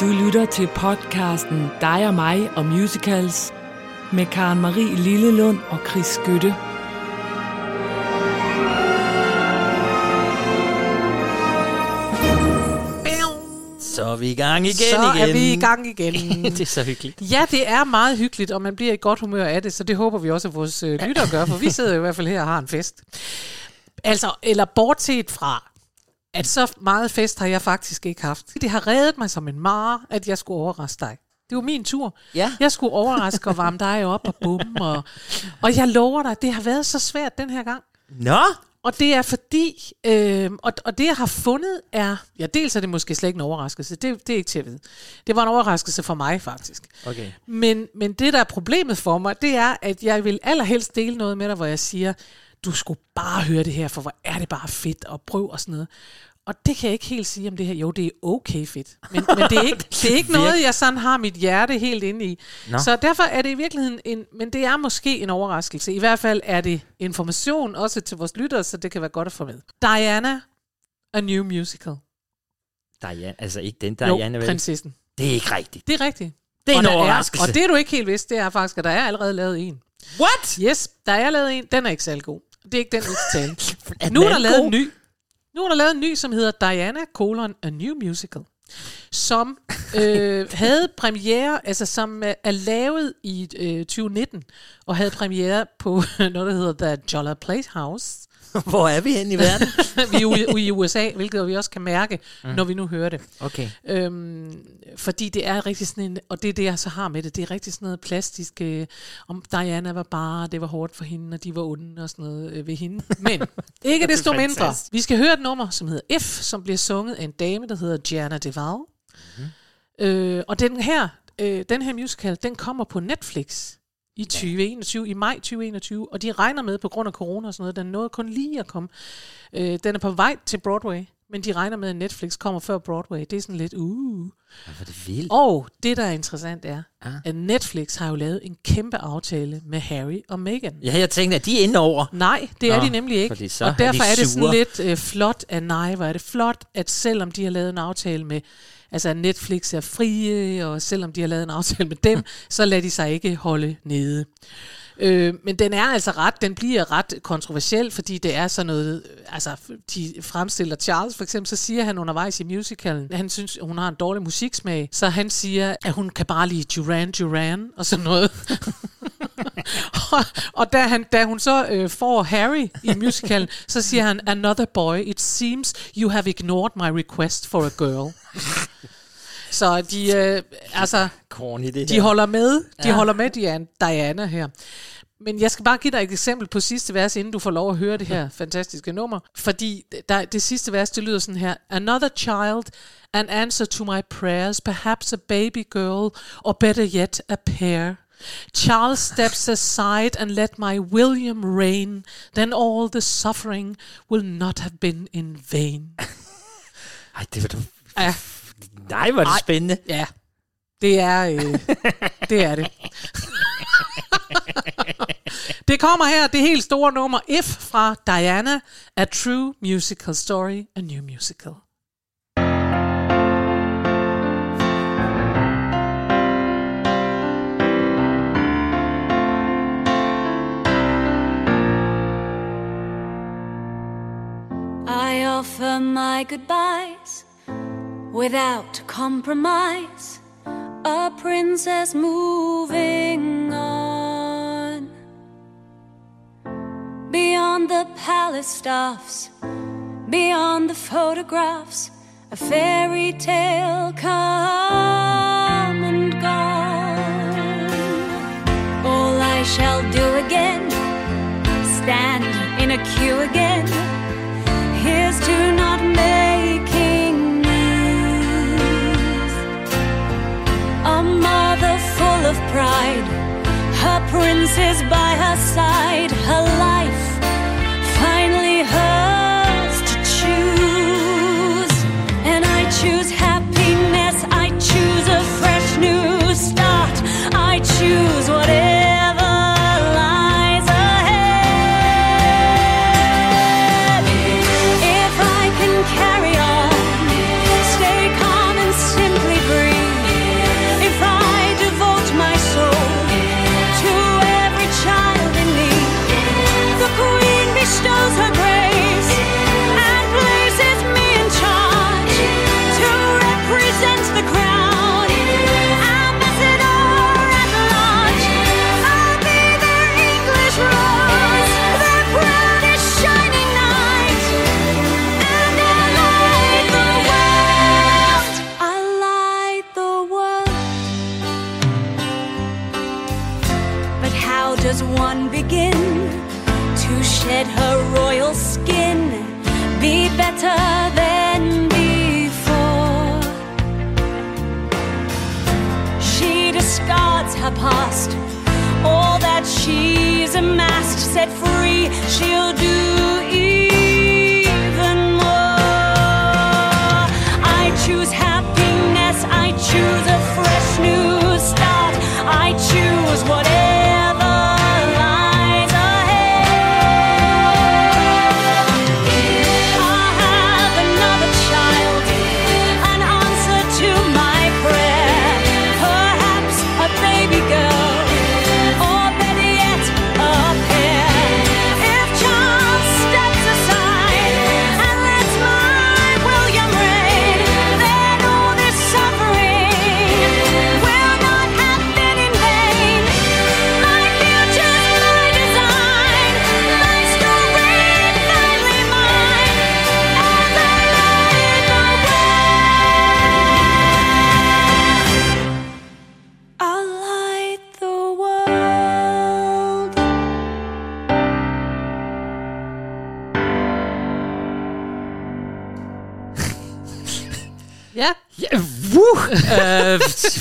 Du lytter til podcasten Dig og mig og musicals med Karen Marie Lillelund og Chris Skytte. Så er vi i gang igen så igen. er vi i gang igen. det er så hyggeligt. Ja, det er meget hyggeligt, og man bliver i godt humør af det, så det håber vi også, at vores øh, lyttere gør, for vi sidder jo i hvert ffald her og har en fest. Altså, eller bortset fra, at så meget fest har jeg faktisk ikke haft. Det har reddet mig som en mare, at jeg skulle overraske dig. Det var min tur. Ja. Jeg skulle overraske og varme dig op og bum. Og, og jeg lover dig, det har været så svært den her gang. Nå, Og det er fordi, øh, og, og det jeg har fundet er, ja dels er det måske slet ikke en overraskelse, det, det er ikke til at vide. Det var en overraskelse for mig faktisk. okay. Men, men det der er problemet for mig, det er, at jeg vil allerhelst dele noget med dig, hvor jeg siger, du skulle bare høre det her, for hvor er det bare fedt, og prøv og sådan noget. Og det kan jeg ikke helt sige om det her. Jo, det er okay fedt. Men, men det er ikke, det er ikke noget, jeg sådan har mit hjerte helt inde i. Nå. Så derfor er det i virkeligheden en... Men det er måske en overraskelse. I hvert fald er det information også til vores lyttere, så det kan være godt at få med. Diana, A New Musical. Diana, altså ikke den jo, Diana, vel? prinsessen. Det er ikke rigtigt. Det er rigtigt. Det er og en overraskelse. og det du ikke helt vidste, det er faktisk, at der er allerede lavet en. What? Yes, der er lavet en. Den er ikke særlig god. Det er ikke den, vi skal tale. Nu er der lavet en ny. Nu er der lavet en ny, som hedder Diana, colon, A New Musical. Som øh, havde premiere, altså som er, er lavet i øh, 2019, og havde premiere på noget, der hedder The Jolla Playhouse. Hvor er vi henne i verden? vi er i, USA, hvilket vi også kan mærke, mm. når vi nu hører det. okay. Øhm, fordi det er rigtig sådan en, og det er det, jeg så har med det, det er rigtig sådan noget plastisk, øh, om Diana var bare, det var hårdt for hende, og de var onde og sådan noget øh, ved hende. Men ikke desto mindre, fantastisk. vi skal høre et nummer, som hedder F, som bliver sunget af en dame, der hedder Gianna Deval. Mm-hmm. Øh, og den her, øh, den her musical, den kommer på Netflix i 2021, i maj 2021, og de regner med, på grund af corona og sådan noget, den nåede kun lige at komme. Øh, den er på vej til Broadway, men de regner med, at Netflix kommer før Broadway. Det er sådan lidt, uh. Hvor er det vildt. Og det, der er interessant, er, Ah. at Netflix har jo lavet en kæmpe aftale med Harry og Meghan. Ja, jeg tænkte, at de er inde over. Nej, det er Nå, de nemlig ikke. og er derfor de er, det sådan lidt øh, flot af nej, hvor er det flot, at selvom de har lavet en aftale med, altså Netflix er frie, og selvom de har lavet en aftale med dem, så lader de sig ikke holde nede. Øh, men den er altså ret, den bliver ret kontroversiel, fordi det er sådan noget, altså de fremstiller Charles for eksempel, så siger han undervejs i musicalen, han synes, hun har en dårlig musiksmag, så han siger, at hun kan bare lide Duran Duran og sådan noget. og, og da, han, da hun så øh, får Harry i musicalen, så siger han, Another boy, it seems you have ignored my request for a girl så de, øh, altså, Corny, det de her. holder med, de Ja. holder med Diana, Diana her. Men jeg skal bare give dig et eksempel på sidste vers, inden du får lov at høre det her fantastiske nummer. Fordi der, det sidste vers, det lyder sådan her. Another child, an answer to my prayers, perhaps a baby girl, or better yet, a pair. Charles steps aside and let my William reign, then all the suffering will not have been in vain. Ej, det var du... Ja, Nej, er det Ej. spændende. ja. Det er, øh, det er det. det kommer her, det helt store nummer If fra Diana, A True Musical Story, A New Musical. I offer my goodbyes without compromise. A princess moving on. Beyond the palace stuffs, beyond the photographs, a fairy tale come and gone. All I shall do again, stand in a queue again. Here's to not making of pride, her prince is by her side, her life set free, she'll do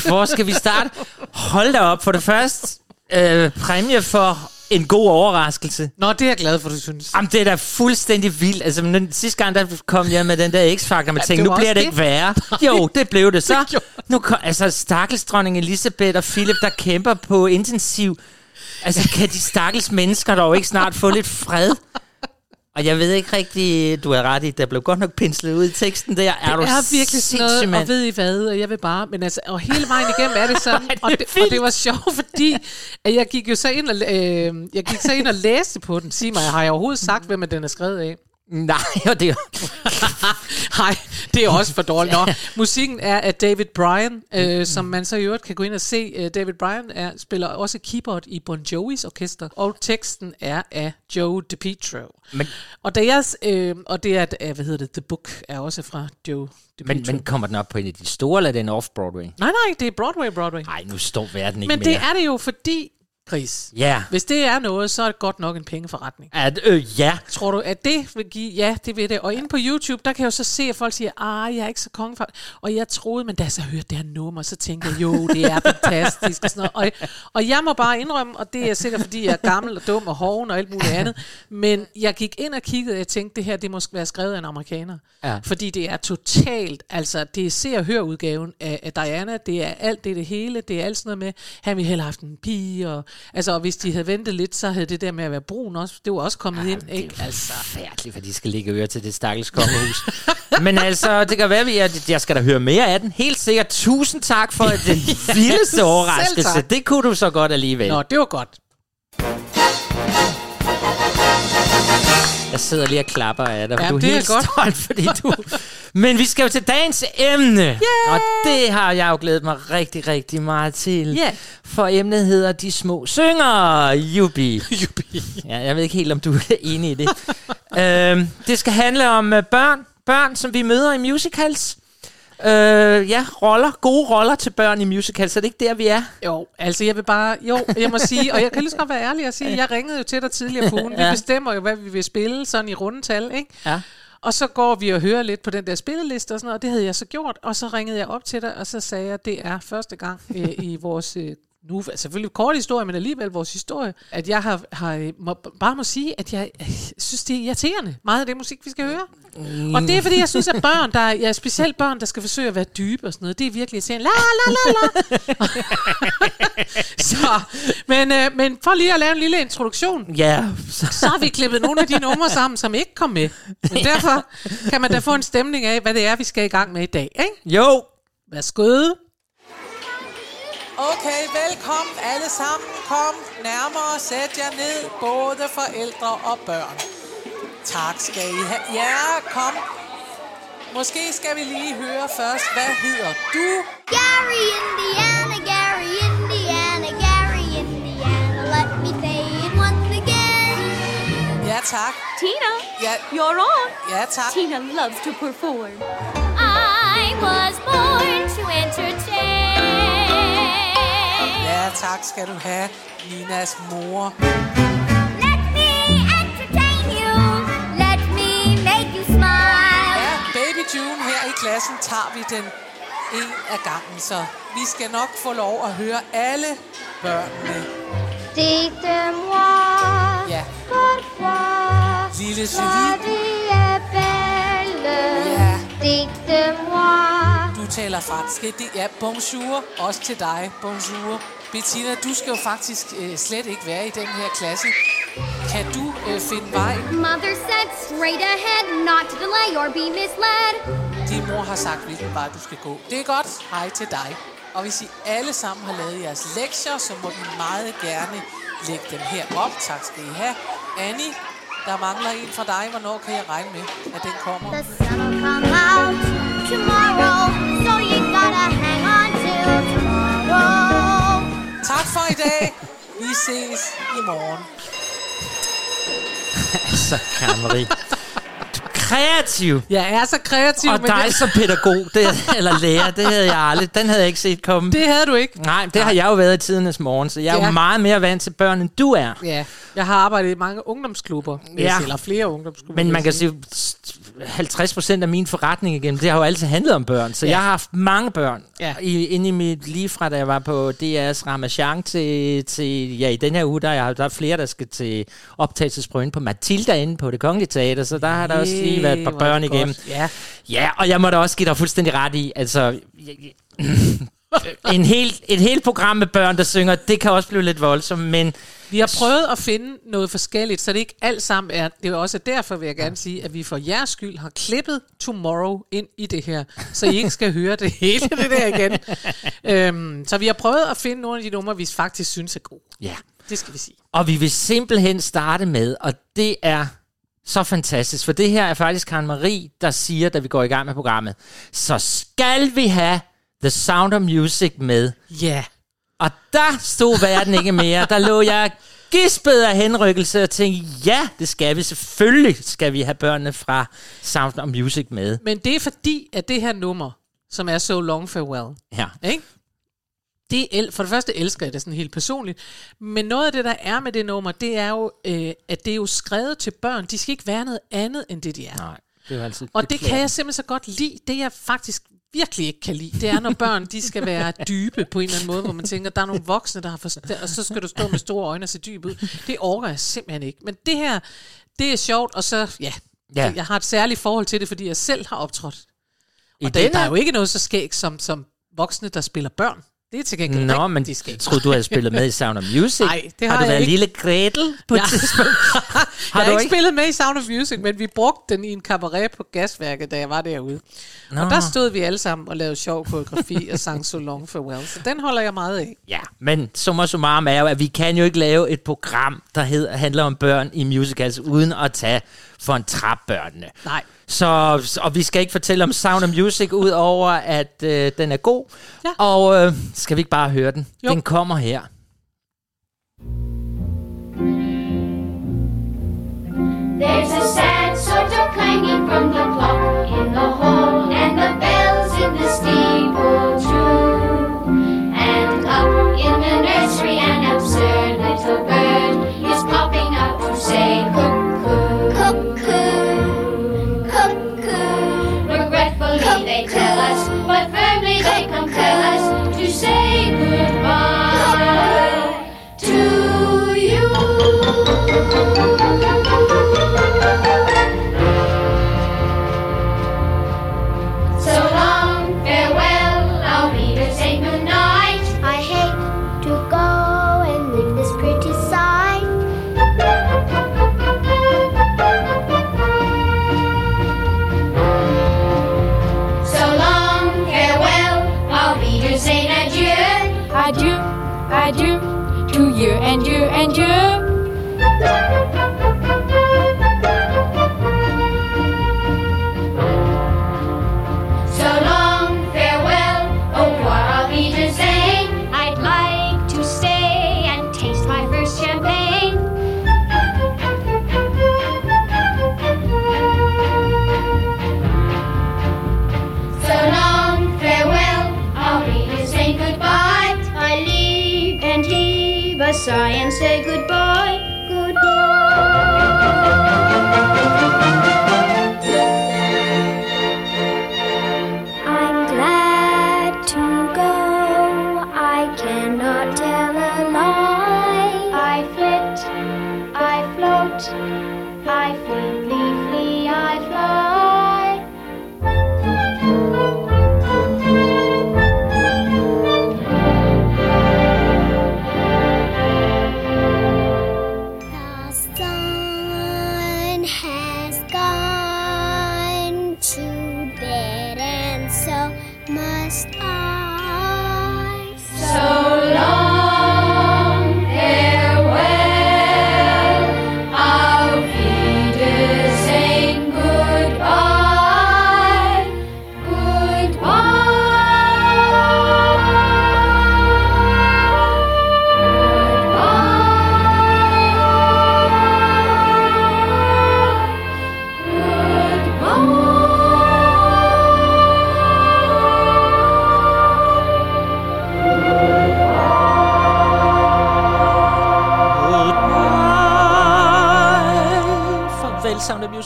hvor skal vi starte? Hold da op. For det første, øh, præmie for en god overraskelse. Nå, det er jeg glad for, du synes. Jamen, det er da fuldstændig vildt. Altså, men den, sidste gang, der kom jeg med den der X-Factor, man Ja, tænkte, det nu bliver også det ikke det. værre. Jo, det blev det så. Nu kom, altså, stakkels dronning Elisabeth og Philip, der kæmper på intensiv. Altså, kan de stakkels mennesker dog ikke snart få lidt fred? Og jeg ved ikke rigtig, du er ret i, der blev godt nok penslet ud i teksten der. Er du det er virkelig sådan noget, og ved I hvad, og jeg vil bare, men altså, og hele vejen igennem er det sådan, det og, det, og det var sjovt, fordi at jeg gik jo så ind og, øh, jeg gik så ind og læste på den. Sig mig, har jeg overhovedet sagt, hvem den er skrevet af? Nej, og det er Nej, det er også for dårligt. Nå, musikken er af David Bryan, øh, som man så i øvrigt kan gå ind og se. Øh, David Bryan er, spiller også keyboard i Bon Jovis orkester, og teksten er af Joe DiPietro. Men- og, jeg, øh, og det er, øh, hvad hedder det, The Book er også fra Joe. Men, men kommer den op på en af de store, eller er den off-Broadway? Nej, nej, det er Broadway, Broadway. Nej, nu står verden ikke Men mere. det er det jo, fordi, Chris, Ja. hvis det er noget, så er det godt nok en pengeforretning. At, øh, ja. Tror du, at det vil give... Ja, det vil det. Og inde på YouTube, der kan jeg jo så se, at folk siger, ah, jeg er ikke så konge. Og jeg troede, men da jeg så hørte det her nummer, så tænkte jeg, jo, det er fantastisk og sådan noget. Og, og jeg må bare indrømme, og det er sikkert, fordi jeg er gammel og dum og hoven og alt muligt andet, men jeg gik ind og kiggede, og jeg tænkte, det her, det må være skrevet af en amerikaner. Ja. Fordi det er totalt, altså, det er se- og hør udgaven af, af Diana, det er alt det, det hele, det er alt sådan noget med, han ville hellere have haft en pige, og, altså, og hvis de havde ventet lidt, så havde det der med at være brun også, det var også kommet ind, ikke? Altså. Forfærdeligt, for de skal ligge øre til det stakkels kongehus. Men altså, det kan være, at jeg, jeg skal da høre mere af den. Helt sikkert. Tusind tak for den vildeste overraskelse. Det kunne du så godt alligevel. Nå, det var godt. Jeg sidder lige og klapper af dig, for du er det er helt godt. stolt, fordi du... Men vi skal jo til dagens emne, yeah! og det har jeg jo glædet mig rigtig, rigtig meget til. Ja. For emnet hedder De Små Syngere, Jubi. Jubi. Ja, jeg ved ikke helt, om du er enig i det. øhm, det skal handle om øh, børn, børn, som vi møder i musicals. Øh, ja, roller, gode roller til børn i musicals. Er det ikke der, vi er? Jo, altså jeg vil bare, jo, jeg må sige, og jeg kan lige så godt være ærlig og sige, jeg ringede jo til dig tidligere på ugen. Vi Ja. bestemmer jo, hvad vi vil spille, sådan i rundetal, ikke? Ja. Og så går vi og hører lidt på den der spilleliste og sådan noget, og det havde jeg så gjort. Og så ringede jeg op til dig, og så sagde jeg, at det er første gang øh, i vores, øh, nu selvfølgelig kort historie, men alligevel vores historie, at jeg har, har må, bare må sige, at jeg øh, synes, det er irriterende, meget af det musik, vi skal høre. Mm. Og det er, fordi jeg synes, at børn, der er, ja, specielt børn, der skal forsøge at være dybe og sådan noget, det er virkelig irriterende. La, la, la, la. så, men, øh, men for lige at lave en lille introduktion, Ja, så, så har vi klippet nogle af de numre sammen, som ikke kom med. Men derfor kan man da få en stemning af, hvad det er, vi skal i gang med i dag. Ikke? jo. Værsgo. Okay, velkommen alle sammen. Kom nærmere, sæt jer ned, både forældre og børn. Tak skal I have. Ja, kom. Måske skal vi lige høre først, hvad hedder du? Gary, Indiana, Gary, Indiana, Gary, Indiana. Let me say it once again. Ja, tak. Tina, Ja, you're on. ja tak. Tina loves to perform. I was born to entertain. Tak skal du have, Ninas mor. Let me entertain you. Let me make you smile. Ja, Baby June her i klassen tager vi den en af gangen, så vi skal nok få lov at høre alle børnene. Digte mor, ja. Lille Sylvie. Marie Belle. Ja. Digte mor du taler fransk. Det er bonjour, også til dig. Bonjour. Bettina, du skal jo faktisk øh, slet ikke være i den her klasse. Kan du øh, finde vej? Mother said straight ahead, not to delay or be misled. Din mor har sagt, hvilken vej du skal gå. Det er godt. Hej til dig. Og hvis I alle sammen har lavet jeres lektier, så må I meget gerne lægge dem her op. Tak skal I have. Annie, der mangler en fra dig. Hvornår kan jeg regne med, at den kommer? The sun will come out tomorrow, so you gotta hang on till tomorrow. Tak for i dag. Vi ses i morgen. Så, Karen Marie. Du er kreativ. Jeg er så kreativ, Og dig det, som pædagog, det, eller lærer, det havde jeg aldrig. Den havde jeg ikke set komme. det havde du ikke. Nej, det har jeg jo været i tidernes morgen, så jeg er Ja. jo meget mere vant til børn, end du er. Ja, jeg har arbejdet i mange ungdomsklubber, ja. Eller flere ungdomsklubber. Men man kan sige, 50 procent af min forretning igennem, det har jo altid handlet om børn. Så Ja. jeg har haft mange børn. Ja. I, inde i mit, lige fra da jeg var på DR's Ramachan til, til, ja, i den her uge, der, er jeg, der er flere, der skal til optagelsesprøven på Matilda inde på det kongelige teater, så der har der også lige været et par børn igennem. Ja, Ja, og jeg må da også give dig fuldstændig ret i, altså... jeg- jeg- en hel, et helt program med børn, der synger, det kan også blive lidt voldsomt, men vi har prøvet at finde noget forskelligt, så det ikke alt sammen er... Det er også derfor, vil jeg gerne sige, at vi for jeres skyld har klippet Tomorrow ind i det her, så I ikke skal høre det hele det der igen. øhm, så vi har prøvet at finde nogle af de numre, vi faktisk synes er gode. ja. Det skal vi sige. Og vi vil simpelthen starte med, og det er så fantastisk, for det her er faktisk Karen Marie, der siger, da vi går i gang med programmet, så skal vi have The Sound of Music med. Ja. Og der stod verden ikke mere. Der lå jeg gispet af henrykkelse og tænkte, ja, det skal vi. Selvfølgelig skal vi have børnene fra Sound of Music med. Men det er fordi, at det her nummer, som er So Long Farewell, Ja. Ikke? Det el- for det første elsker jeg det sådan helt personligt, men noget af det, der er med det nummer, det er jo, øh, at det er jo skrevet til børn. De skal ikke være noget andet, end det de er. Nej, det er altid Og det kan jeg simpelthen så godt lide. Det jeg faktisk virkelig ikke kan lide, det er, når børn de skal være dybe på en eller anden måde, hvor man tænker, der er nogle voksne, der har forstået, og så skal du stå med store øjne og se dyb ud. Det orker jeg simpelthen ikke. Men det her, det er sjovt, og så, ja, Ja. jeg har et særligt forhold til det, fordi jeg selv har optrådt. I Og den det, der er jo ikke noget så skægt som, som voksne, der spiller børn. Det er til gengæld Nå, men skægt. troede du havde spillet med i Sound of Music? Nej, det har, har du jeg været ikke. lille Gretel på et Ja. tidspunkt? Har jeg du har ikke ikke? spillet med i Sound of Music, men vi brugte den i en cabaret på gasværket, da jeg var derude. Nå. Og der stod vi alle sammen og lavede sjov koreografi og sang So Long Farewell. Så den holder jeg meget af. Ja, men summa summarum er jo, at vi kan jo ikke lave et program, der hed, handler om børn i musicals, uden at tage for en trap børnene. Nej. Så, og vi skal ikke fortælle om Sound of Music, ud over at øh, den er god. Ja. Og øh, skal vi ikke bare høre den? Jo. Den kommer her. There's a sad sort of clanging from the clock in the hall, and the bells in the steeple too. And up in the nursery, an absurd little bird Adieu, adieu, to you and you and you.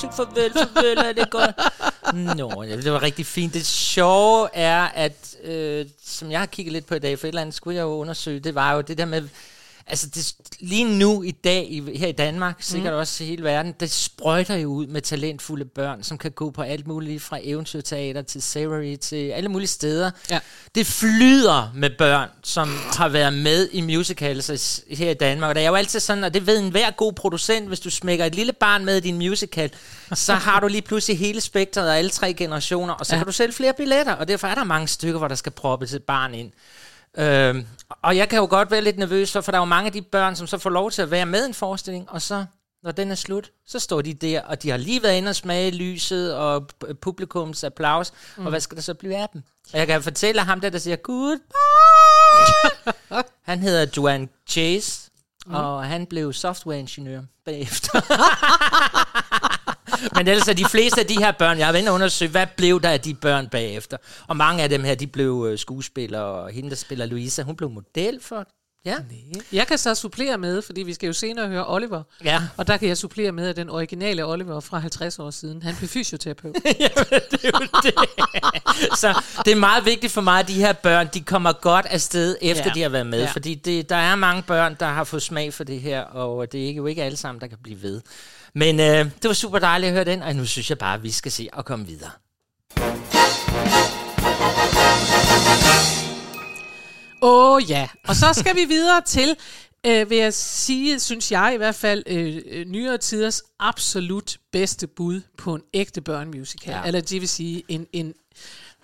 Music. Farvel, farvel, er det godt. Nå, ja, det var rigtig fint. Det sjove er, at øh, som jeg har kigget lidt på i dag, for et eller andet skulle jeg jo undersøge, det var jo det der med, altså det, lige nu i dag, i, her i Danmark, sikkert også i hele verden, det sprøjter jo ud med talentfulde børn, som kan gå på alt muligt, fra eventyrteater til Savory, til alle mulige steder. Ja. Det flyder med børn, som har været med i musicals her i Danmark. Og det er jo altid sådan, og det ved enhver god producent, hvis du smækker et lille barn med i din musical, så har du lige pludselig hele spektret af alle tre generationer, og så ja. kan du sælge flere billetter, og derfor er der mange stykker, hvor der skal proppes et barn ind. Øhm, og jeg kan jo godt være lidt nervøs for, der er jo mange af de børn, som så får lov til at være med en forestilling, og så, når den er slut, så står de der, og de har lige været inde og smage lyset og pu- publikums applaus, mm. og hvad skal der så blive af dem? Og jeg kan fortælle ham der, der siger, goodbye. han hedder Joan Chase, mm. og han blev softwareingeniør bagefter. Men ellers er de fleste af de her børn, jeg har været undersøge, hvad blev der af de børn bagefter? Og mange af dem her, de blev øh, skuespillere, og hende, der spiller Louisa, hun blev model for... Ja, Jeg kan så supplere med, fordi vi skal jo senere høre Oliver. ja. Og der kan jeg supplere med, at den originale Oliver fra 50 år siden, han blev fysioterapeut. det er jo det. Så det er meget vigtigt for mig, at de her børn, de kommer godt afsted, efter Ja. de har været med. Ja. Fordi det, der er mange børn, der har fået smag for det her, og det er jo ikke alle sammen, der kan blive ved. Men øh, det var super dejligt at høre den, og nu synes jeg bare, at vi skal se og komme videre. Åh oh, ja, og så skal vi videre til, øh, vil jeg sige, synes jeg i hvert fald, øh, øh, nyere tiders absolut bedste bud på en ægte børnemusical. Ja. Eller det vil sige en, en,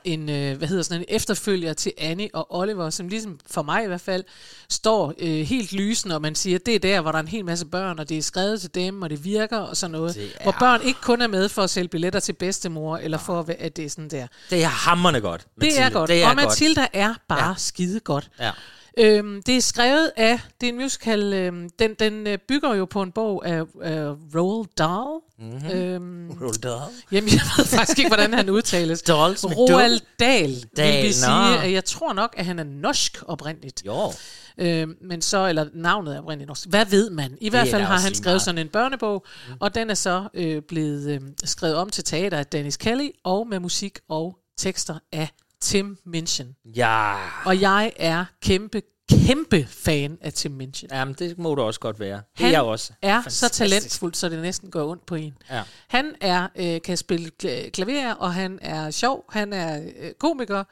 en, øh, hvad hedder sådan en efterfølger til Annie og Oliver, som ligesom for mig i hvert fald står øh, helt lysende, og man siger, det er der, hvor der er en hel masse børn, og det er skrevet til dem, og det virker og sådan noget. Er- Hvor børn ikke kun er med for at sælge billetter til bedstemor, eller for at, at det er sådan der. Det er hammerne godt. Det er Mathilde. godt, Det er og Mathilda er bare ja. skide godt. Ja. Øhm, det er skrevet af, det er en musical, øhm, den, den øh, bygger jo på en bog af øh, Roald Dahl. Mm-hmm. Øhm, Roald Dahl. jamen, jeg ved faktisk ikke, hvordan han udtales. I Roald Dahl, Dahl, vil vi sige, at jeg tror nok, at han er norsk oprindeligt. Jo. Øhm, men så, eller navnet er oprindeligt norsk. Hvad ved man? I hvert er fald har han skrevet meget. sådan en børnebog, mm. og den er så øh, blevet øh, skrevet om til teater af Dennis Kelly, og med musik og tekster af Tim Minchin. Ja. Og jeg er kæmpe, kæmpe fan af Tim Minchin. Jamen, det må du også godt være. Det er jeg også. er Fantastisk. så talentfuld, så det næsten går ondt på en. Ja. Han er øh, kan spille kla- klaver, og han er sjov, han er øh, komiker,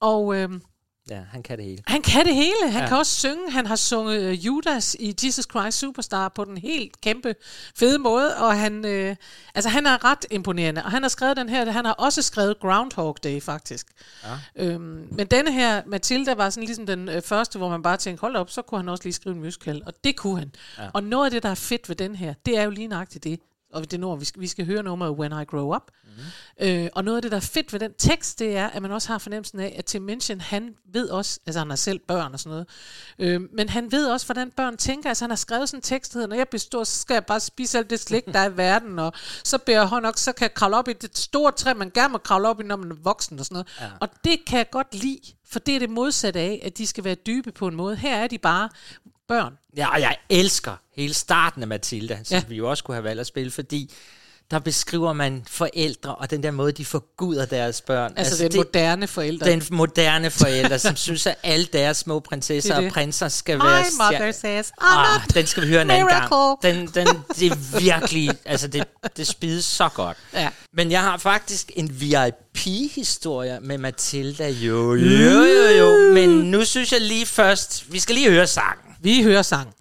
og øh, Ja, han kan det hele. han kan det hele. Han Ja. kan også synge. Han har sunget øh, Judas i Jesus Christ Superstar på den helt kæmpe fede måde, og han, øh, altså, han er ret imponerende. Og han har skrevet den her, han har også skrevet Groundhog Day, faktisk. Ja. Øhm, men denne her, Matilda, var sådan ligesom den øh, første, hvor man bare tænkte, hold op, så kunne han også lige skrive en musical. Og det kunne han. Ja. Og noget af det, der er fedt ved den her, det er jo lige nøjagtigt det. Og det når vi skal, vi skal høre nummeret When I Grow Up. Mm. Øh, og noget af det, der er fedt ved den tekst, det er, at man også har fornemmelsen af, at Tim Minchin, han ved også, altså han har selv børn og sådan noget, øh, men han ved også, hvordan børn tænker. Altså han har skrevet sådan en tekst, der hedder, når jeg bliver stor, så skal jeg bare spise alt det slik, der er i verden, og så beder jeg nok, så kan jeg kravle op i det store træ, man gerne må kravle op i, når man er voksen og sådan noget. Ja. Og det kan jeg godt lide, for det er det modsatte af, at de skal være dybe på en måde. Her er de bare børn. Ja, og jeg elsker hele starten af Matilda, som ja. Vi jo også kunne have valgt at spille, fordi der beskriver man forældre, og den der måde, de forguder deres børn. Altså, altså den det, moderne forældre. den moderne forældre, som synes, at alle deres små prinsesser Det er og det. prinser skal My være... mother says, I'm ah, den skal vi høre en anden gang. miracle. Den, den, det er virkelig... Altså, det, det spides så godt. Ja. Men jeg har faktisk en VIP-historie med Matilda. Jo, jo, jo, jo. Men nu synes jeg lige først... Vi skal lige høre sangen. Vi hører sang.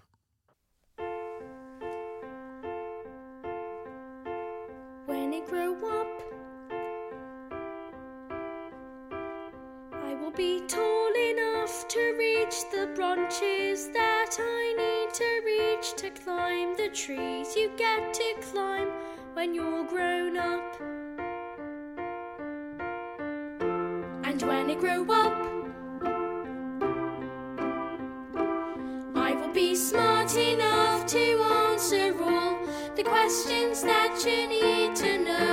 When I grow up, I will be tall enough to reach the branches that I need to reach to climb the trees you get to climb when you're grown up. And when I grow up, be smart enough to answer all the questions that you need to know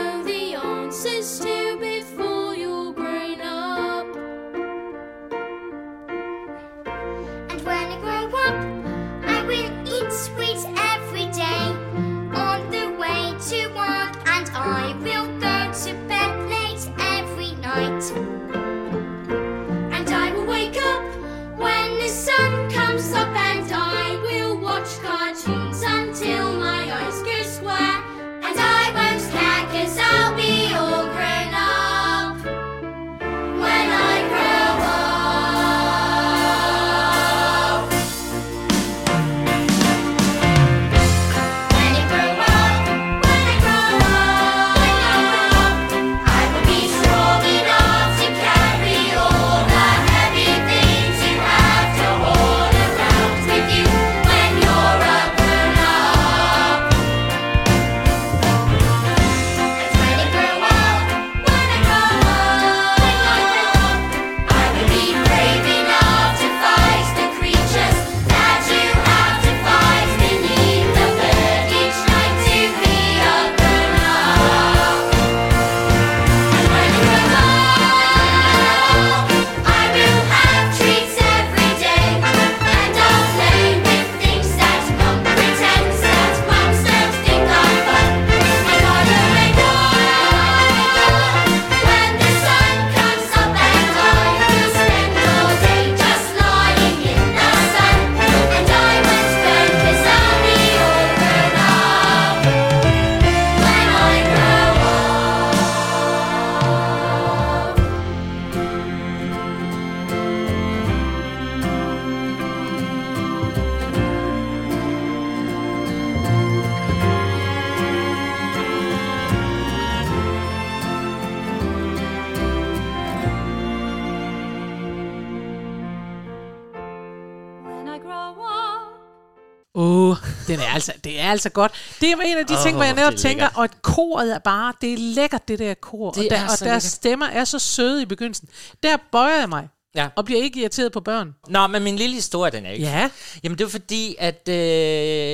den er altså, det er altså godt. Det er en af de Åh, ting, hvor jeg netop tænker, lækkert. og at koret er bare, det er lækkert, det der kor. Det og der, er og deres lækkert. stemmer er så søde i begyndelsen. Der bøjer jeg mig, Ja. og bliver ikke irriteret på børn. Nå, men min lille historie, den er ikke. Ja. Jamen, det var fordi, at øh,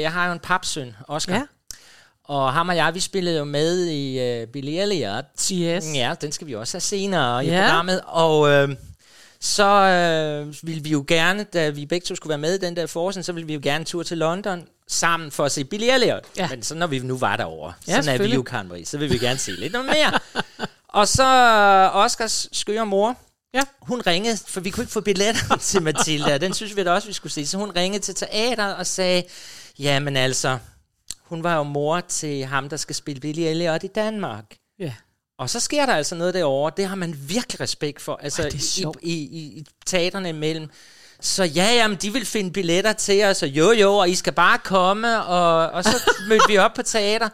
jeg har jo en papsøn, Oscar. Ja. Og ham og jeg, vi spillede jo med i øh, Billy Elliot. Yes. Ja, den skal vi også have senere i Ja. programmet. Og øh, så øh, ville vi jo gerne, da vi begge to skulle være med i den der forskning, så ville vi jo gerne tur til London sammen for at se Billy Elliot. Ja. Men så når vi nu var derovre, Ja, sådan er vi jo, Marie, så vil vi gerne se lidt noget mere. og så øh, Oscars skøre mor, Ja. hun ringede, for vi kunne ikke få billetter til Matilda, den synes vi da også, vi skulle se. Så hun ringede til teater og sagde, jamen altså, hun var jo mor til ham, der skal spille Billy Elliot i Danmark. Ja. Og så sker der altså noget derovre. Det har man virkelig respekt for. Altså Ej, i, i, i, i teaterne imellem. Så ja, jamen, de vil finde billetter til os, og jo jo, og I skal bare komme. Og, og så mødte vi op på teater.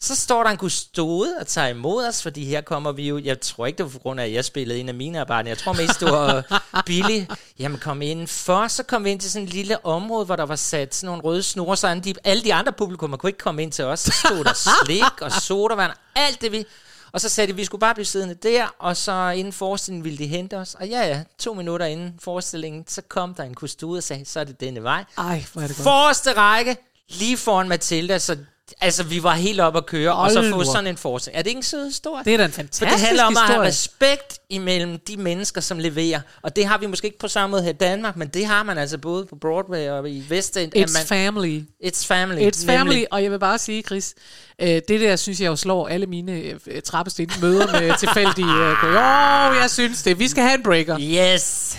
Så står der en kustode og tager imod os, fordi her kommer vi jo, jeg tror ikke, det var på grund af, at jeg spillede en af mine arbejder, jeg tror mest, det var Billy. Jamen kom ind for, så kom vi ind til sådan et lille område, hvor der var sat sådan nogle røde snore, så de, alle de andre publikummer kunne ikke komme ind til os. Så stod der slik og sodavand, alt det vi... Og så sagde de, at vi skulle bare blive siddende der, og så inden forestillingen ville de hente os. Og ja, ja, to minutter inden forestillingen, så kom der en kustode og sagde, så er det denne vej. Ej, hvor er det godt. Forreste række, lige foran Matilda, så Altså, vi var helt oppe at køre, og så Hold få sådan en forskning. Er det ikke en sød historie? Det er da en For fantastisk det handler om at have historie. respekt imellem de mennesker, som leverer. Og det har vi måske ikke på samme måde her i Danmark, men det har man altså både på Broadway og i West End. at It's man, family. It's family. It's family, nemlig. og jeg vil bare sige, Chris, øh, det der synes jeg jo slår alle mine øh, trappesten møder med tilfældige... Øh, jo, jeg synes det. Vi skal have en breaker. Yes.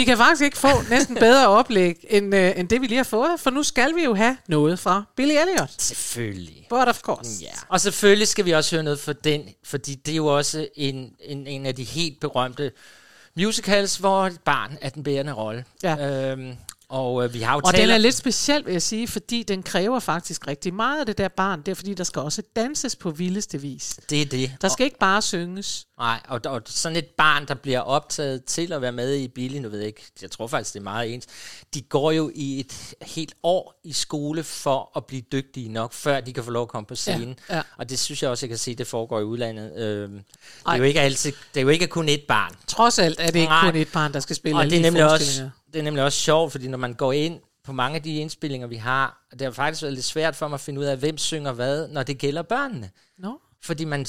Vi kan faktisk ikke få næsten bedre oplæg, end, øh, end det vi lige har fået, for nu skal vi jo have noget fra Billy Elliot. Selvfølgelig. But of course. Ja. Og selvfølgelig skal vi også høre noget fra den, fordi det er jo også en, en, en af de helt berømte musicals, hvor et barn er den bærende rolle. Ja. Øhm, og øh, vi har jo Og den er lidt speciel, vil jeg sige, fordi den kræver faktisk rigtig meget af det der barn. Det er fordi, der skal også danses på vildeste vis. Det er det. Der skal ikke bare synges. Nej, og, og sådan et barn, der bliver optaget til at være med i Billy, nu ved jeg ikke, jeg tror faktisk, det er meget ens, de går jo i et helt år i skole for at blive dygtige nok, før de kan få lov at komme på scenen. Ja, ja. Og det synes jeg også, jeg kan se, det foregår i udlandet. Øhm, det, er jo ikke altid, det er jo ikke kun et barn. Trods alt er det ikke Nej. kun et barn, der skal spille Og det er, nemlig også. Det er nemlig også sjovt, fordi når man går ind på mange af de indspillinger, vi har, det har faktisk været lidt svært for mig at finde ud af, hvem synger hvad, når det gælder børnene. Nå. Fordi man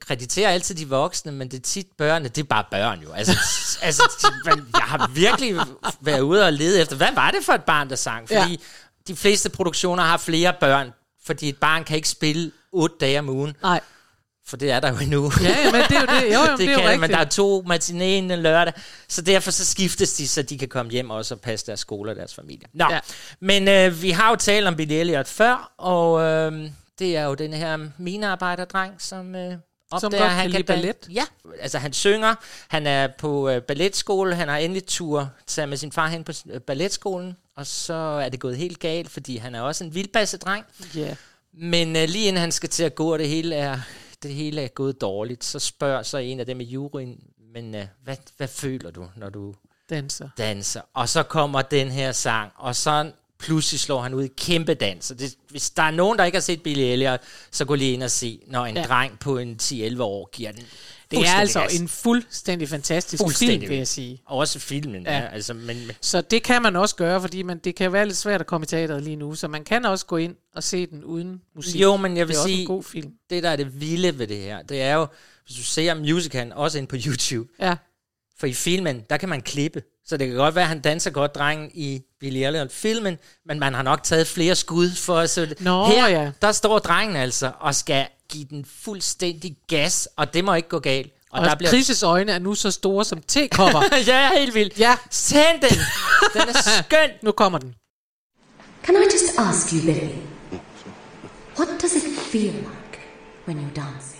krediterer altid de voksne, men det er tit børnene, det er bare børn jo. Altså, altså man, jeg har virkelig været ude og lede efter, hvad var det for et barn, der sang? Fordi ja. de fleste produktioner har flere børn, fordi et barn kan ikke spille otte dage om ugen, Nej. For det er der jo endnu. Ja, men det er jo det. Jo, jo, det, det er jo kan, rigtigt. men der er to matiné en lørdag, så derfor så skiftes de, så de kan komme hjem også og passe deres skole og deres familie. Nå, Ja. men øh, vi har jo talt om Billy Elliot før, og øh, det er jo den her minearbejderdreng, som øh, opdager, godt kan lide dan- ballet. Ja, altså han synger, han er på øh, balletskole, han har endelig tur tage med sin far hen på øh, balletskolen, og så er det gået helt galt, fordi han er også en vildbassedreng. Ja. Men øh, lige inden han skal til at gå, og det hele er, det hele er gået dårligt, så spørger så en af dem i juryen, men øh, hvad, hvad føler du, når du Danser. danser? Og så kommer den her sang, og så pludselig slår han ud i kæmpe dans. Og det, hvis der er nogen, der ikke har set Billy Elliot, så gå lige ind og se, når en Ja. dreng på en 10-11 år giver den Det er altså gas. en fuldstændig fantastisk Fuldstændig film, vil jeg sige. Og også filmen, Ja. ja. altså, men, men Så det kan man også gøre, fordi man, det kan være lidt svært at komme i teateret lige nu. Så man kan også gå ind og se den uden musik. Jo, men jeg vil det er også sige, en god film. det der er det vilde ved det her, det er jo, hvis du ser musicalen, også ind på YouTube, Ja. For i filmen, der kan man klippe. Så det kan godt være, at han danser godt, drengen, i Billy Elliot-filmen, men man har nok taget flere skud for at så Nå, Her, ja. der står drengen altså og skal give den fuldstændig gas, og det må ikke gå galt. Og, Og, der bliver... Chris' øjne er nu så store som tekopper. ja, helt vildt. ja, Send den! Den er skøn. nu kommer den. Can I just ask you, Billy, what does it feel like when you're dancing?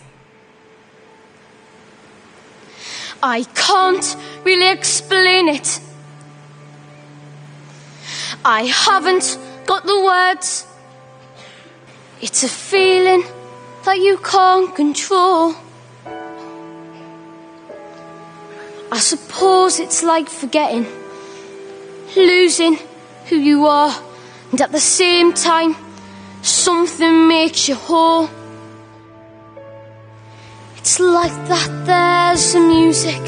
I can't really explain it. I haven't got the words. It's a feeling that you can't control. I suppose it's like forgetting, losing who you are, and at the same time, something makes you whole. It's like that there's some music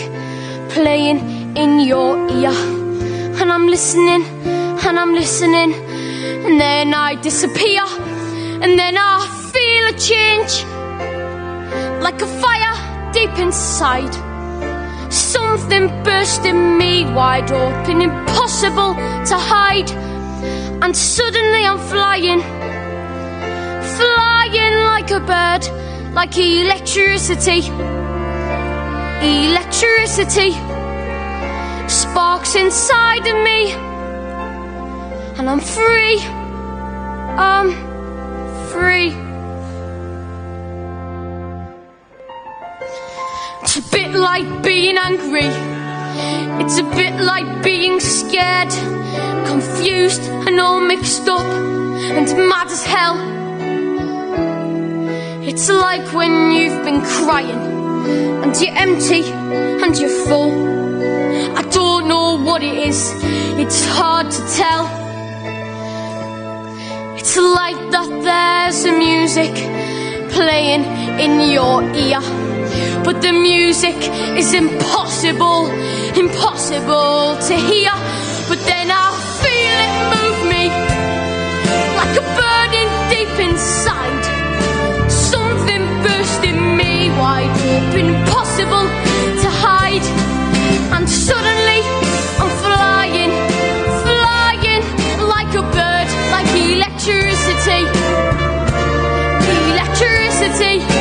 playing in your ear. And I'm listening, and I'm listening, and then I disappear. And then I feel a change, like a fire deep inside. Something bursting me wide open, impossible to hide. And suddenly I'm flying, flying like a bird, like electricity. Electricity sparks inside of me, and I'm free. I'm free. It's a bit like being angry. It's a bit like being scared, confused and all mixed up, and mad as hell. It's like when you've been crying and you're empty and you're full. I don't know what it is, it's hard to tell. It's like that there's a music playing in your ear. But the music is impossible, impossible to hear. But then I feel it move me like a burden deep inside. Impossible to hide. And suddenly I'm flying, flying like a bird, like electricity. Electricity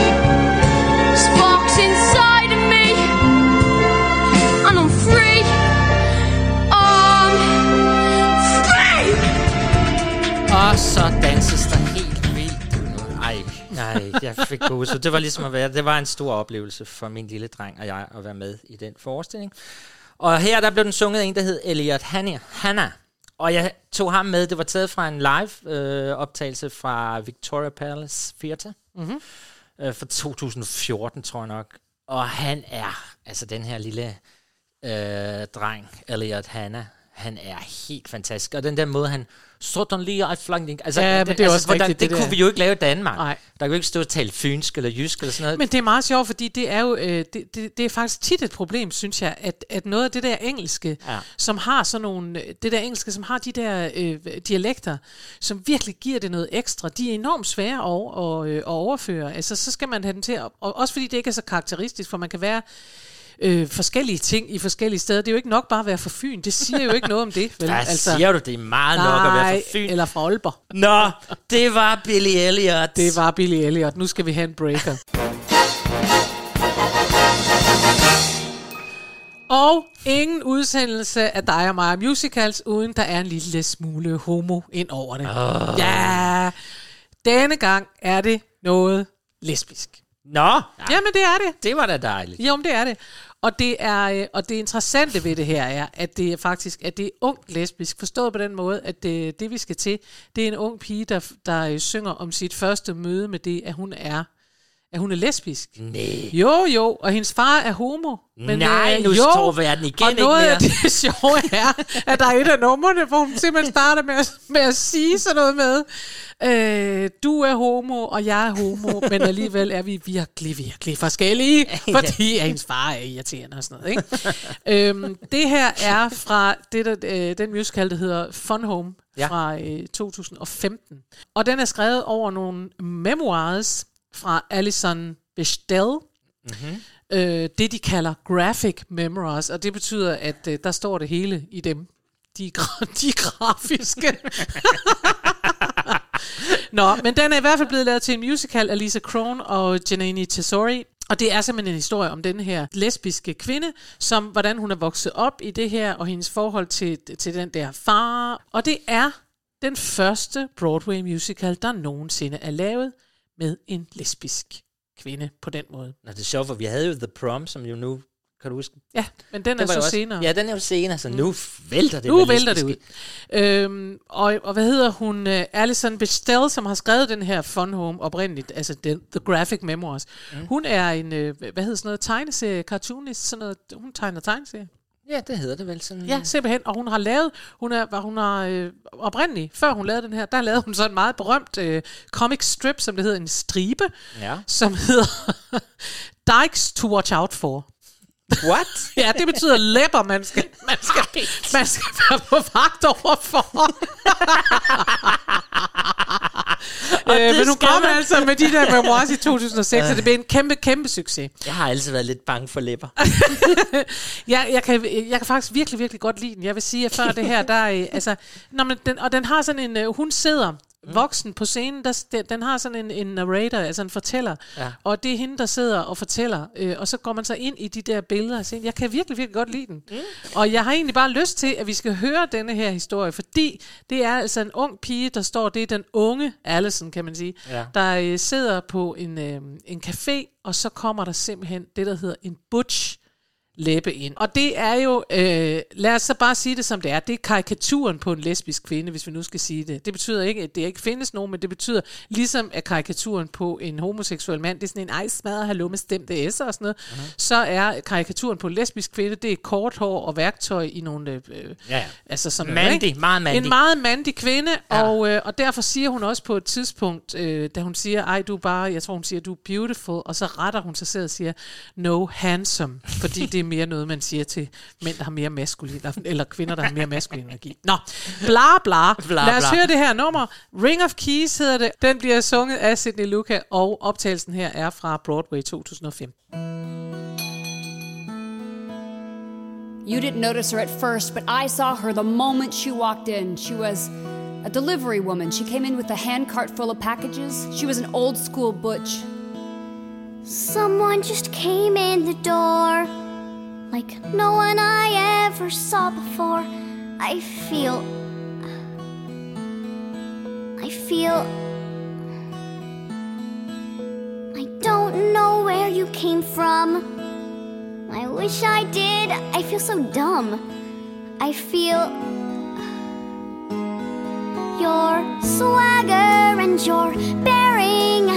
jeg fik gåsehud. Det var ligesom at være, det var en stor oplevelse for min lille dreng og jeg at være med i den forestilling. Og her der blev den sunget af en, der hed Elliot Hanna. Hanna. Og jeg tog ham med, det var taget fra en live øh, optagelse fra Victoria Palace Theatre. Mm-hmm. Øh, fra 2014, tror jeg nok. Og han er, altså den her lille øh, dreng, Elliot Hanna, han er helt fantastisk. Og den der måde, han sådan lige er flanking. Altså, Ja, men det er også hvordan, rigtigt, det, det kunne der. vi jo ikke lave i Danmark. Nej. Der kan jo ikke stå og tale fynsk eller jysk eller sådan noget. Men det er meget sjovt, fordi det er jo øh, det, det, det er faktisk tit et problem, synes jeg, at, at noget af det der engelske, Ja. som har sådan nogle, det der engelske, som har de der øh, dialekter, som virkelig giver det noget ekstra, de er enormt svære at, at, øh, at overføre. Altså, så skal man have den til, at, og også fordi det ikke er så karakteristisk, for man kan være øh, forskellige ting i forskellige steder. Det er jo ikke nok bare at være fra Fyn. Det siger jo ikke noget om det. Vel? Der altså, siger du, det er meget nok at være fra Fyn. eller fra Aalborg. Nå, det var Billy Elliot. Det var Billy Elliot. Nu skal vi have en breaker. Og ingen udsendelse af dig og mig musicals, uden der er en lille smule homo ind over det. Oh. Ja, denne gang er det noget lesbisk. Nå, ja, Jamen, det er det. det var da dejligt. Jo, men det er det. Og det er øh, og det interessante ved det her er, at det er faktisk at det er ung lesbisk, forstået på den måde, at det, det vi skal til, det er en ung pige, der, der øh, synger om sit første møde med det, at hun er at hun er lesbisk. Nej. Jo, jo, og hendes far er homo. Men, Nej, øh, nu jo, står verden igen og ikke noget mere. af det sjove er, at der er et af numrene, hvor hun simpelthen starter med at, med at sige sådan noget med, øh, du er homo, og jeg er homo, men alligevel er vi virkelig, virkelig forskellige, fordi at hendes far er irriterende og sådan noget. Ikke? øhm, det her er fra det, der, øh, den musical, der hedder Fun Home Ja. fra øh, 2015. Og den er skrevet over nogle memoirs fra Alison Bechdel, mm-hmm. øh, det de kalder graphic memoirs, og det betyder, at øh, der står det hele i dem. De, gra- de grafiske. Nå, men den er i hvert fald blevet lavet til en musical af Lisa Krohn og Janani Tesori. Og det er simpelthen en historie om den her lesbiske kvinde, som hvordan hun er vokset op i det her, og hendes forhold til, til den der far. Og det er den første Broadway musical, der nogensinde er lavet med en lesbisk kvinde på den måde. Nå, det er sjovt, for vi havde jo The Prom, som jo nu, kan du huske? Ja, men den er Det var så jo også, senere. Ja, den er jo senere, så nu vælter det Nu vælter det ud. lesbiske. Øhm, og, og hvad hedder hun? Uh, Alison Bechdel, som har skrevet den her Fun Home oprindeligt, altså den, The Graphic Memoirs. Mm. Hun er en, uh, hvad hedder sådan noget, tegneserie, cartoonist, sådan noget, hun tegner tegneserie. Ja, det hedder det vel sådan. Ja, simpelthen. Og hun har lavet, hun er, var hun har øh, oprindeligt, før hun lavede den her, der lavede hun så en meget berømt øh, comic strip, som det hedder, en stribe, Ja. som hedder Dykes to Watch Out For. What? Ja, det betyder læber, man skal, man skal, man skal være på vagt overfor. øh, men nu skal kom man. altså med de der memoirs i 2006, og det blev en kæmpe, kæmpe succes. Jeg har altid været lidt bange for læber. Jeg, jeg, kan, jeg kan faktisk virkelig, virkelig godt lide den. Jeg vil sige, at før det her, der er, øh, altså, når man, den, og den har sådan en, øh, hun sidder voksen på scenen, der, den, den har sådan en, en narrator, altså en fortæller, Ja. og det er hende, der sidder og fortæller, øh, og så går man så ind i de der billeder og siger, jeg kan virkelig, virkelig godt lide den. Mm. Og jeg har egentlig bare lyst til, at vi skal høre denne her historie, fordi det er altså en ung pige, der står, det er den unge Allison, kan man sige, Ja. der øh, sidder på en, øh, en café, og så kommer der simpelthen det, der hedder en butch læbe ind. Og det er jo, øh, lad os så bare sige det som det er, det er karikaturen på en lesbisk kvinde, hvis vi nu skal sige det. Det betyder ikke, at det ikke findes nogen, men det betyder, ligesom at karikaturen på en homoseksuel mand, det er sådan en ej smadret hallo med stemte S'er og sådan noget, uh-huh. så er karikaturen på en lesbisk kvinde, det er kort hår og værktøj i nogle... Øh, Ja, ja. Altså sådan Mandig, noget, ikke? meget mandig. En meget mandig kvinde, Ja. ja. og, øh, og derfor siger hun også på et tidspunkt, øh, da hun siger, ej du er bare, jeg tror hun siger, du er beautiful, og så retter hun sig selv og siger, no handsome, fordi det er mere noget, man siger til mænd, der har mere maskulin, eller kvinder, der har mere maskulin energi. Nå, bla bla. Bla, Lad os bla. høre det her nummer. Ring of Keys hedder det. Den bliver sunget af Sidney Luca, og optagelsen her er fra Broadway 2005. You didn't notice her at first, but I saw her the moment she walked in. She was a delivery woman. She came in with a handcart full of packages. She was an old school butch. Someone just came in the door like no one I ever saw before. I feel. I feel. I don't know where you came from. I wish I did. I feel so dumb. I feel. Your swagger and your bearing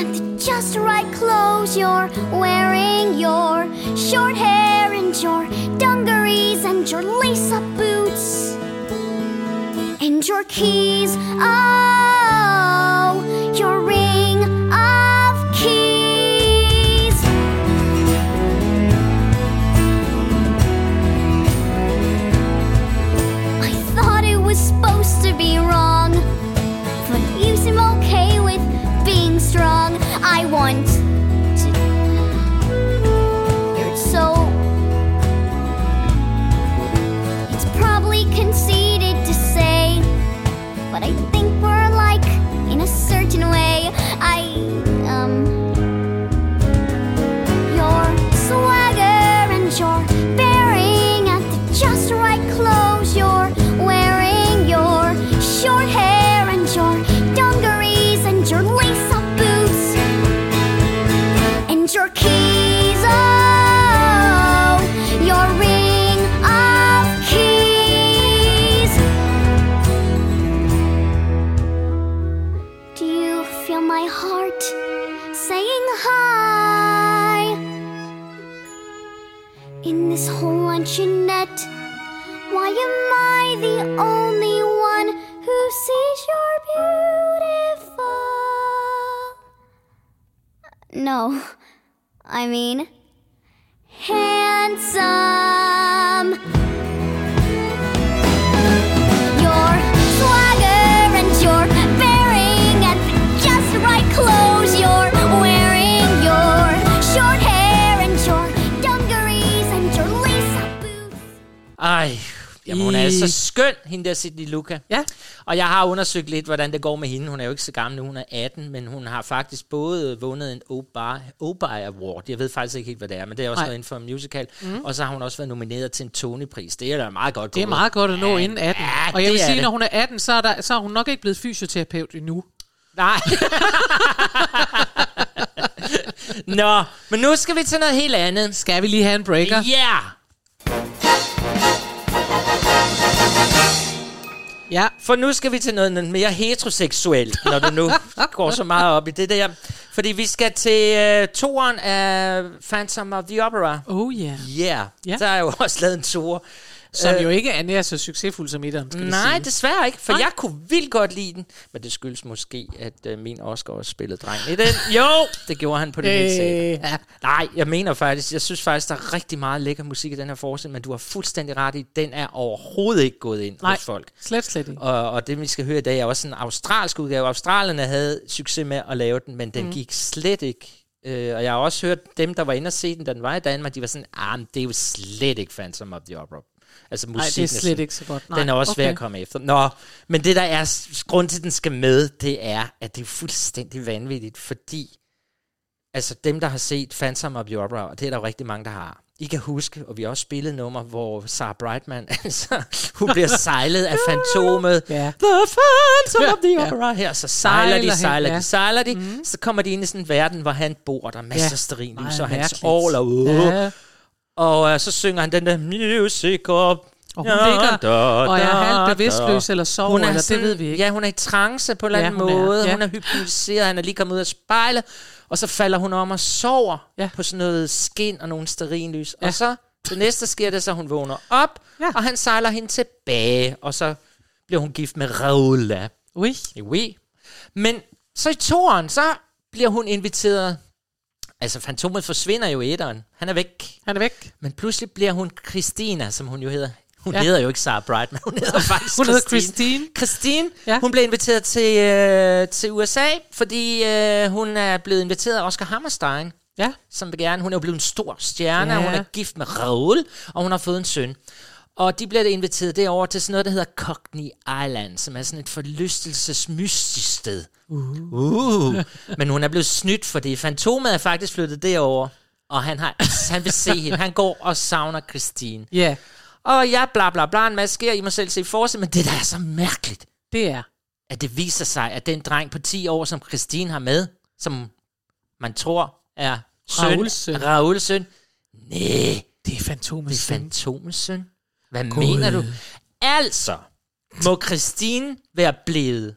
just right clothes you're wearing, your short hair and your dungarees and your lace up boots and your keys. Oh, your ring No, I mean, handsome. Your swagger and your bearing and just right clothes you're wearing, your short hair and your dungarees and your lace-up boots. Ej, jamen, hun er I- altså skøn, hende der Sidney Luca. Ja. Og jeg har undersøgt lidt, hvordan det går med hende. Hun er jo ikke så gammel nu, hun er 18, men hun har faktisk både vundet en Obai Award. Jeg ved faktisk ikke helt, hvad det er, men det er også Nej. noget inden for musical. Mm. Og så har hun også været nomineret til en Tony-pris. Det er da meget godt Det er meget godt at nå inden 18. ja, og jeg vil sige, det. når hun er 18, så er, der, så er hun nok ikke blevet fysioterapeut endnu. Nej. Nå, men nu skal vi til noget helt andet. Skal vi lige have en breaker? Ja! Yeah! Ja. For nu skal vi til noget mere heteroseksuelt, når du nu går så meget op i det der. Fordi vi skal til uh, toeren af Phantom of the Opera. Oh yeah. Yeah, Ja. der er jo også lavet en toer. Som Øh, jo ikke er nær så succesfuld som etteren, skal Nej, sige. desværre ikke, for Nej. jeg kunne vildt godt lide den. Men det skyldes måske, at uh, min Oscar også spillede dreng i den. Jo, det gjorde han på det øh. ja. Nej, jeg mener faktisk, jeg synes faktisk, der er rigtig meget lækker musik i den her forestilling, men du har fuldstændig ret i, den er overhovedet ikke gået ind Nej, hos folk. slet, slet ikke. Og, og det, vi skal høre i dag, er også en australsk udgave. Australierne havde succes med at lave den, men den Mm. gik slet ikke. Øh, og jeg har også hørt dem, der var inde og se den, da den var i Danmark, de var sådan, ah, det er jo slet ikke Phantom of the Opera. Altså Nej, musikken det er slet ikke så godt. Nej, den er også svær okay. at komme efter. Nå, men det der er grund til, at den skal med, det er, at det er fuldstændig vanvittigt, fordi altså dem, der har set Phantom of the Opera, og det er der jo rigtig mange, der har, I kan huske, og vi har også spillet nummer, hvor Sarah Brightman, altså, hun bliver sejlet af fantomet. Ja. The Phantom Ja, of the. Opera her. Så sejler Sejler de, sejler ja. de, sejler de. Mm. Så kommer de ind i sådan en verden, hvor han bor. Der er masser af stearinlys, Meget og hans all og uh, Ja. Og øh, så synger han den der music up. Og hun ligger og er halvt bevidstløs eller sover, Hun er eller det sådan- ved vi ikke. Ja, hun er i trance på en eller Ja, anden hun er, måde. ja. Hun er hypnotiseret, han er lige kommet ud af spejlet, og så falder hun om og sover Ja. på sådan noget skin og nogle stearinlys. Ja. Og så det næste sker det, så hun vågner op, Ja. og han sejler hende tilbage, og så bliver hun gift med Raoula. Ui. Oui. Men så i toren, så bliver hun inviteret. Altså, fantomet forsvinder jo i etteren. Han er væk. Han er væk. Men pludselig bliver hun Christina, som hun jo hedder. Hun Ja. hedder jo ikke Sarah Brightman, hun hedder faktisk Hun hedder Christine. Christine, Ja. hun blev inviteret til, øh, til USA, fordi øh, hun er blevet inviteret af Oscar Hammerstein, Ja. som vil gerne. Hun er jo blevet en stor stjerne, ja. hun er gift med Raoul, og hun har fået en søn. Og de bliver inviteret derover til sådan noget, der hedder Cockney Island, som er sådan et forlystelsesmystisk sted. Uh. Uh. Men hun er blevet snydt, fordi Fantomet er faktisk flyttet derover, og han, har, han vil se hende. Han går og savner Christine. Ja, Og ja, bla bla bla, en masse sker, I må selv se for sig, men det der er så mærkeligt, det er. at det viser sig, at den dreng på 10 år, som Christine har med, som man tror er søn, Raouls søn. Raouls søn. Nej, Det er det fantomets er søn. fantomens søn. Hvad God. mener du? Altså, må Christine være blevet,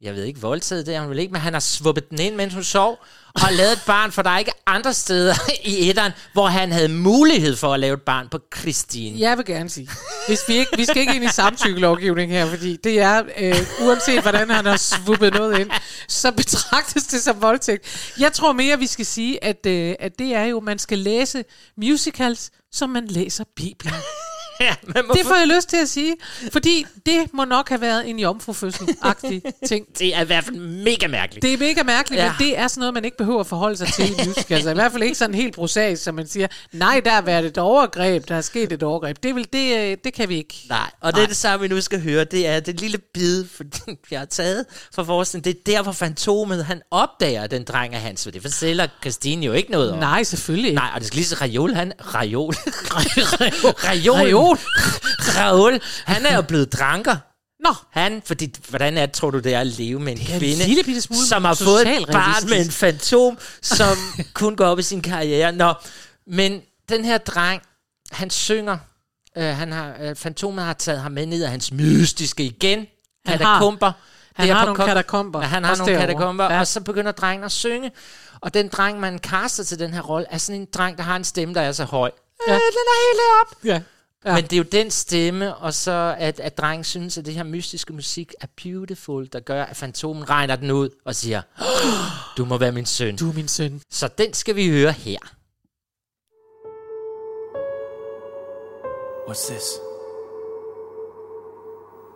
jeg ved ikke, voldtaget det hun vel ikke, men han har svuppet den ind, mens hun sov, og har lavet et barn, for der er ikke andre steder i etteren, hvor han havde mulighed for at lave et barn på Christine. Jeg vil gerne sige, hvis vi, ikke, vi skal ikke ind i samtykkelovgivning her, fordi det er, øh, uanset hvordan han har svuppet noget ind, så betragtes det som voldtægt. Jeg tror mere, vi skal sige, at, øh, at det er jo, man skal læse musicals, som man læser Bibelen. Ja, man må Det får jeg lyst til at sige, fordi det må nok have været en jomfrufødsel-agtig ting. det er i hvert fald mega mærkeligt. Det er mega mærkeligt, ja. Men det er sådan noget, man ikke behøver at forholde sig til i musicals. I hvert fald ikke sådan helt prosaisk, som man siger, nej, der har været et overgreb, der er sket et overgreb. Det, vil, det, øh, det kan vi ikke. Nej, og det er det samme, vi nu skal høre. Det er det lille bid, for jeg har taget fra forestillingen. Det er der, hvor fantomet, han opdager, den dreng er hans. For det fortæller Christine jo ikke noget om. Nej, selvfølgelig ikke. Nej, og det skal lige så Rajol, han... Rajol. Reol. Rajol. Rajol. Han er jo blevet dranker. Nå, Han, fordi, hvordan er, tror du, det er at leve med en er en kvinde, lille bitte smule som har fået et barn med en fantom, som kun går op i sin karriere. Nå, men den her dreng, han synger, øh, han har, øh, fantomet har taget ham med ned af hans mystiske igen, Han katakomber. han har nogle katakomber. Ja, han har nogle katakomber, ja. og så begynder drengen at synge. Og den dreng, man kaster til den her rolle, er sådan en dreng, der har en stemme, der er så høj. Ja. Øh, den er helt op. Ja. Ja. Men det er jo den stemme, og så at, at drengen synes, at det her mystiske musik er beautiful, der gør, at fantomen regner den ud og siger, "Åh, du må være min søn. Du er min søn. Så den skal vi høre her. What's this?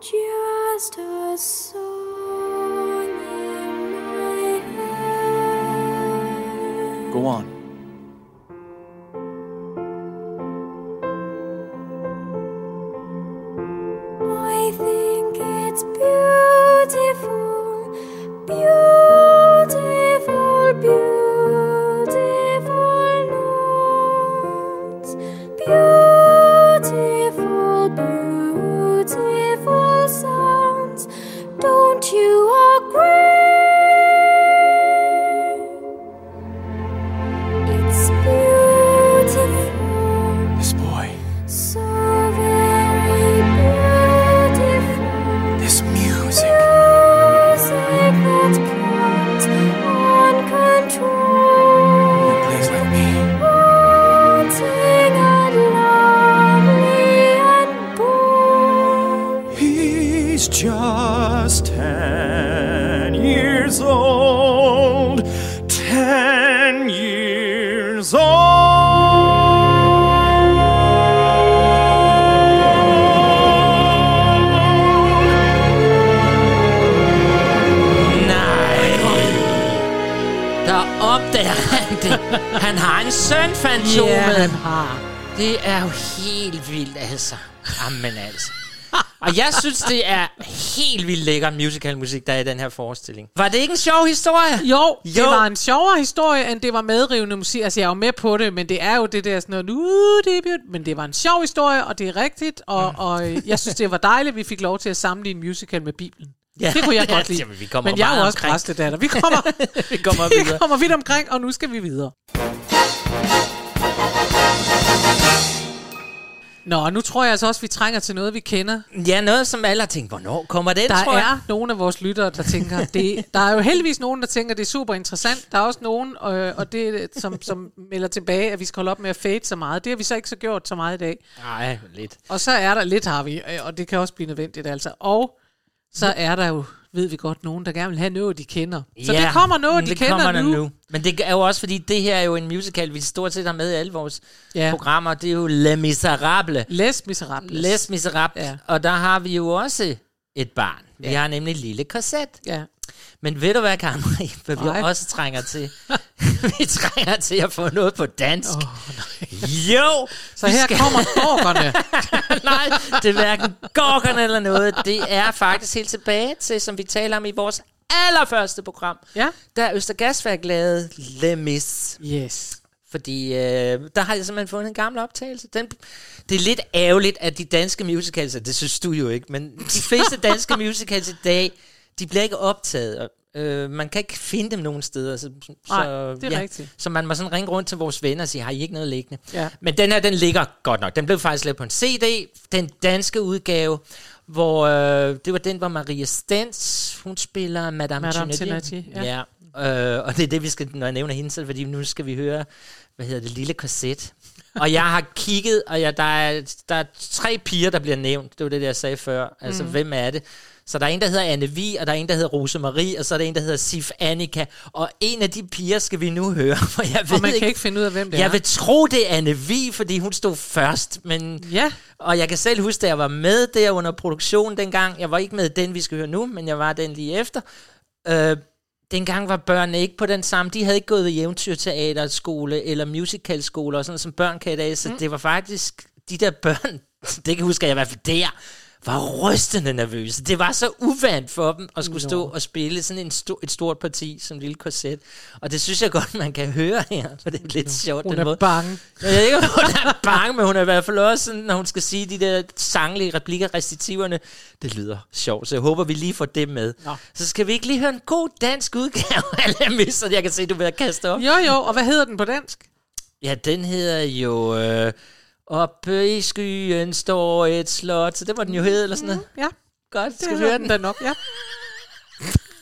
Just a song in my head. Go on. It's beautiful, beautiful, beautiful notes, beautiful, beautiful sounds. Don't you Det er jo helt vildt, altså. Amen, altså. Og jeg synes, det er helt vildt lækker musicalmusik, der er i den her forestilling. Var det ikke en sjov historie? Jo, det Jo. var en sjovere historie, end det var medrivende musik. Altså, jeg er jo med på det, men det er jo det der sådan noget, uh, det er men det var en sjov historie, og det er rigtigt, og, Mm. og øh, jeg synes, det var dejligt, at vi fik lov til at sammenligne musical med Bibelen. Ja. Det kunne jeg godt lide. jamen, vi kommer men jeg er jo også præstedatter. Vi kommer, Vi kommer vi videre. kommer vidt omkring, og nu skal vi videre. Nå, nu tror jeg altså også, vi trænger til noget, vi kender. Ja, noget som alle har tænkt, hvornår kommer den, Der tror jeg? er nogle af vores lyttere, der tænker, det, der er jo heldigvis nogen, der tænker, det er super interessant. Der er også nogen, øh, og det, som, som melder tilbage, at vi skal holde op med at fade så meget. Det har vi så ikke så gjort så meget i dag. Nej, lidt. Og så er der lidt, har vi, øh, og det kan også blive nødvendigt altså. Og så er der jo, ved vi godt, nogen, der gerne vil have noget, de kender. Så ja, det kommer noget, de det kender kommer nu. nu. Men det er jo også, fordi det her er jo en musical, vi stort set har med i alle vores Ja. programmer. Det er jo Les Miserables. Les Miserables. Les Miserables. Ja. Og der har vi jo også et barn. Vi Ja. har nemlig Lille Cosette. Ja. Men ved du hvad, Karen Marie, hvad vi også trænger til? vi trænger til at få noget på dansk. Oh, jo! Så her kommer gorkerne. Nej, det er hverken gorkerne eller noget. Det er faktisk helt tilbage til, som vi taler om i vores allerførste program. Ja. Der Østergasværk lavede Le Mis. Yes. Fordi øh, der har jeg simpelthen fundet en gammel optagelse. Den, det er lidt ærgerligt, at de danske musicals, og det synes du jo ikke, men de fleste danske musicals i dag, de bliver ikke optaget. Øh, man kan ikke finde dem nogen steder. Så, Nej, så, det er rigtigt. Så man må sådan ringe rundt til vores venner og sige, har I ikke noget liggende? Ja. Men den her, den ligger godt nok. Den blev faktisk lavet på en CD, den danske udgave, hvor øh, det var den, hvor Maria Stens, hun spiller Madame, Madame Trinity. Trinity, ja. ja. Øh, og det er det, vi skal, når jeg nævner hende, så fordi nu skal vi høre, hvad hedder det, Lille Korset. og jeg har kigget, og jeg, der, er, der er tre piger, der bliver nævnt. Det var det, jeg sagde før. Altså, mm. hvem er det? Så der er en, der hedder Anne Vi, og der er en, der hedder Rose Marie, og så er der en, der hedder Sif Annika. Og en af de piger skal vi nu høre, for jeg ved Og man ikke, kan ikke finde ud af, hvem det jeg er. vil tro, det er Anne Vi, fordi hun stod først. Men, ja. Og jeg kan selv huske, da jeg var med der under produktionen dengang. Jeg var ikke med den, vi skal høre nu, men jeg var den lige efter. Øh, dengang var børnene ikke på den samme. De havde ikke gået i eventyrteaterskole eller musicalskole, og sådan som børn kan i dag. Så mm. det var faktisk de der børn, det kan huske jeg i hvert fald der, var rystende nervøse. Det var så uvandt for dem at skulle stå og spille sådan en sto- et stort parti som lille korset. Og det synes jeg godt, man kan høre her, for det er lidt sjovt. Hun den er måde. bange. Jeg ved ikke, hun er bange, men hun er i hvert fald også sådan, når hun skal sige de der sanglige replikker, restitiverne. Det lyder sjovt, så jeg håber, vi lige får det med. Nå. Så skal vi ikke lige høre en god dansk udgave af La Mis, så jeg kan se, du vil kaste op? Jo, jo, og hvad hedder den på dansk? Ja, den hedder jo... Øh, Oppe i skyen står et slot, så det var den jo hed, eller sådan noget. Ja, Godt, det skal vi hedder høre den den? nok, ja.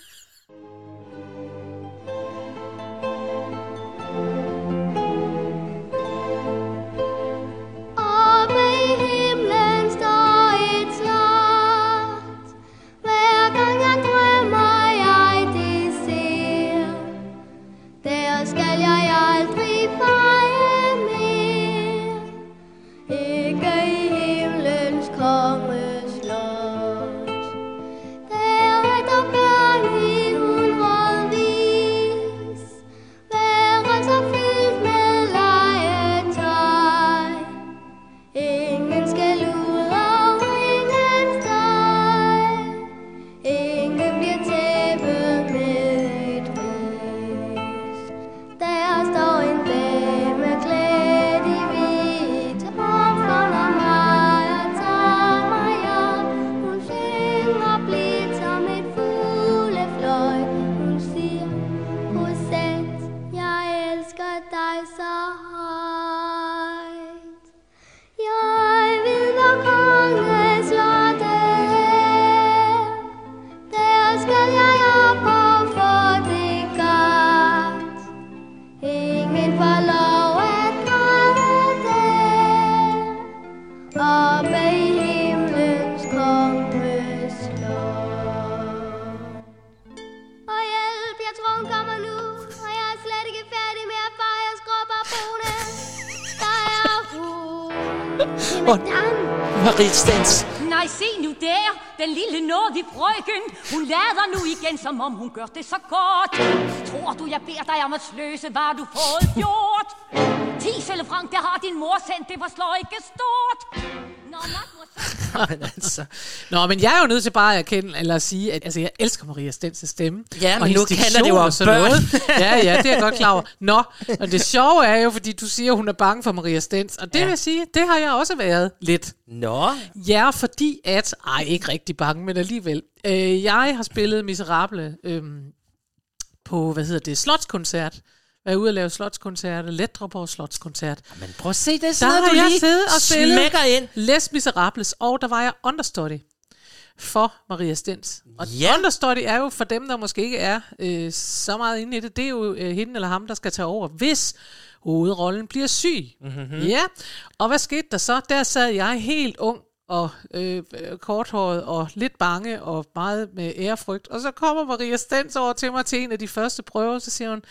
om hun gør det så godt. Tror du, jeg beder dig om at sløse, hvad du fået gjort? Tiselle frank, det har din mor sendt, det forslår ikke altså, Nå, men jeg er jo nødt til bare at erkende, eller at sige, at altså, jeg elsker Maria Stens stemme. Ja, og men hendes nu handler det jo og børn. noget. Ja, ja, det er jeg godt klar over. Nå, og det sjove er jo, fordi du siger, at hun er bange for Maria Stens, og det Ja. vil jeg sige, det har jeg også været lidt. Nå, Ja, fordi at... Ej, ikke rigtig bange, men alligevel. Øh, jeg har spillet Miserable øhm, på, hvad hedder det, slotskoncert. Været ude at lave slotskoncerter, Letreborg Slotskoncert. men prøv at se, det er Der sådan noget, har du jeg lige siddet og smækker ind. Les Miserables, og der var jeg understudy for Maria Stens. Og Ja. understudy er jo for dem, der måske ikke er øh, så meget inde i det, det er jo øh, hende eller ham, der skal tage over, hvis hovedrollen bliver syg. Mm-hmm. Ja, og hvad skete der så? Der sad jeg helt ung og øh, korthåret og lidt bange og meget med ærefrygt. Og så kommer Maria Stens over til mig til en af de første prøver, så siger hun,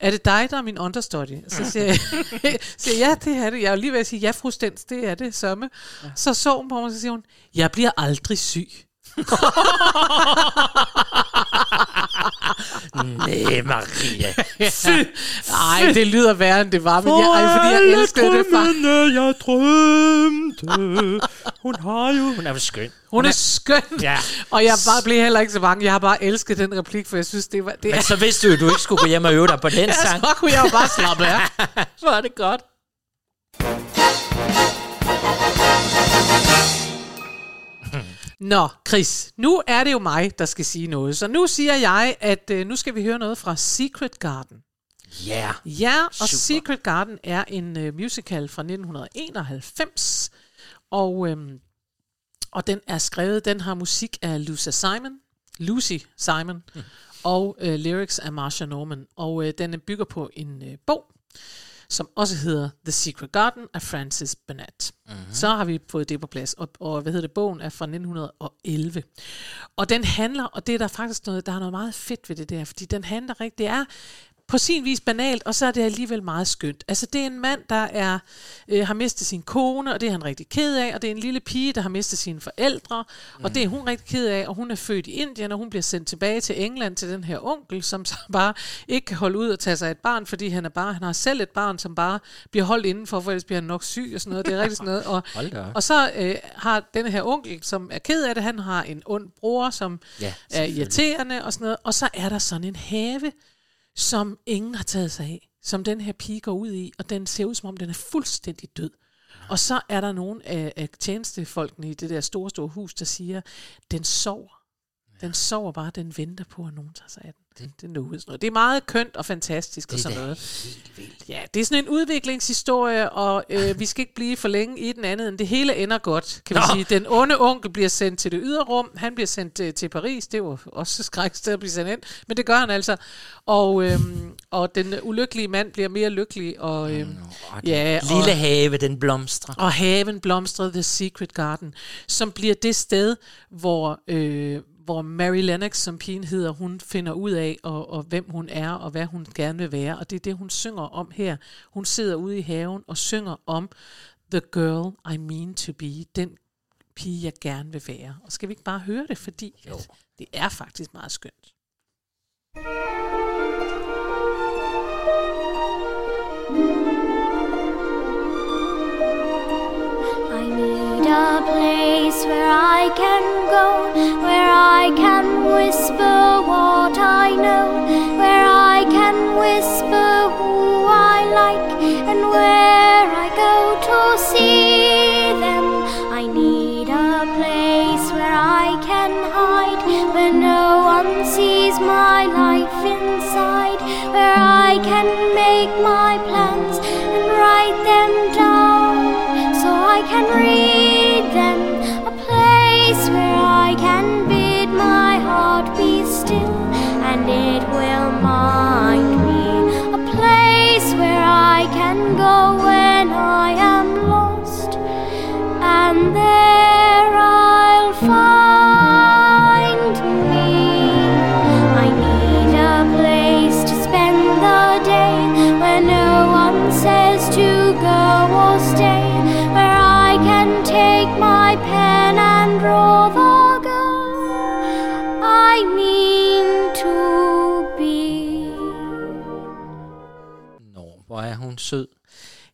er det dig, der er min understudy? Så siger jeg, siger, ja, det er det. Jeg er lige ved at sige, ja, fru Stens, det er det, sømme. Ja. Så så hun på mig, og så siger hun, jeg bliver aldrig syg. Nej, Maria. Nej, det lyder værre, end det var, men jeg, ej, fordi jeg elskede det faktisk. jeg drømte. Hun har jo... Hun er jo skøn. Hun er skøn. Ja. Og jeg bare blev heller ikke så bange. Jeg har bare elsket den replik, for jeg synes, det var... Det Men så vidste du jo, du ikke skulle gå hjem og øve dig på den ja, sang. så kunne jeg jo bare slappe af. Så er det godt. Nå, Chris, nu er det jo mig, der skal sige noget. Så nu siger jeg, at øh, nu skal vi høre noget fra Secret Garden. Ja. Yeah. Ja, og Super. Secret Garden er en øh, musical fra 1991, og, øhm, og den er skrevet, den har musik af Lucy Simon, Lucy Simon, mm. og øh, lyrics af Marsha Norman, og øh, den bygger på en øh, bog, som også hedder The Secret Garden af Francis Burnett. Mm-hmm. Så har vi fået det på plads, og, og hvad hedder det, bogen er fra 1911. Og den handler, og det er der faktisk noget, der er noget meget fedt ved det der, fordi den handler rigtig, det er på sin vis banalt, og så er det alligevel meget skønt. Altså, det er en mand, der er, øh, har mistet sin kone, og det er han rigtig ked af, og det er en lille pige, der har mistet sine forældre, mm. og det er hun rigtig ked af, og hun er født i Indien, og hun bliver sendt tilbage til England til den her onkel, som så bare ikke kan holde ud og tage sig et barn, fordi han er bare, han har selv et barn, som bare bliver holdt indenfor, for ellers bliver han nok syg og sådan noget. Det er rigtig sådan noget. Og, og så øh, har den her onkel, som er ked af det, han har en ond bror, som Ja, er irriterende og sådan noget. Og så er der sådan en have, som ingen har taget sig af, som den her pige går ud i, og den ser ud som om, den er fuldstændig død. Og så er der nogen af, af tjenestefolkene i det der store, store hus, der siger, den sover. Den sover bare, den venter på, at nogen tager sig af den. Det, det, er noget, det er meget kønt og fantastisk og Det er sådan da noget. Ja, det er sådan en udviklingshistorie, og øh, vi skal ikke blive for længe i den andet, end det hele ender godt, kan vi Nå. sige. Den onde onkel bliver sendt til det ydre rum, han bliver sendt øh, til Paris, det var også et skræksted at blive sendt ind, men det gør han altså. Og, øhm, og den ulykkelige mand bliver mere lykkelig, og, øhm, Og den ja, lille og, have, den blomstrer. og haven blomstrede The Secret Garden, som bliver det sted, hvor, øh, hvor Mary Lennox, som pigen hedder, hun finder ud af, og, og hvem hun er, og hvad hun gerne vil være. Og det er det, hun synger om her. Hun sidder ude i haven og synger om The Girl I Mean To Be, den pige, jeg gerne vil være. Og skal vi ikke bare høre det, fordi jo. det er faktisk meget skønt. I a place where I can go, where I can whisper what I know, where I can whisper who I like, and where I go to see them. I need a place where I can hide, where no one sees my life inside, where I can make my plans and write them down so I can read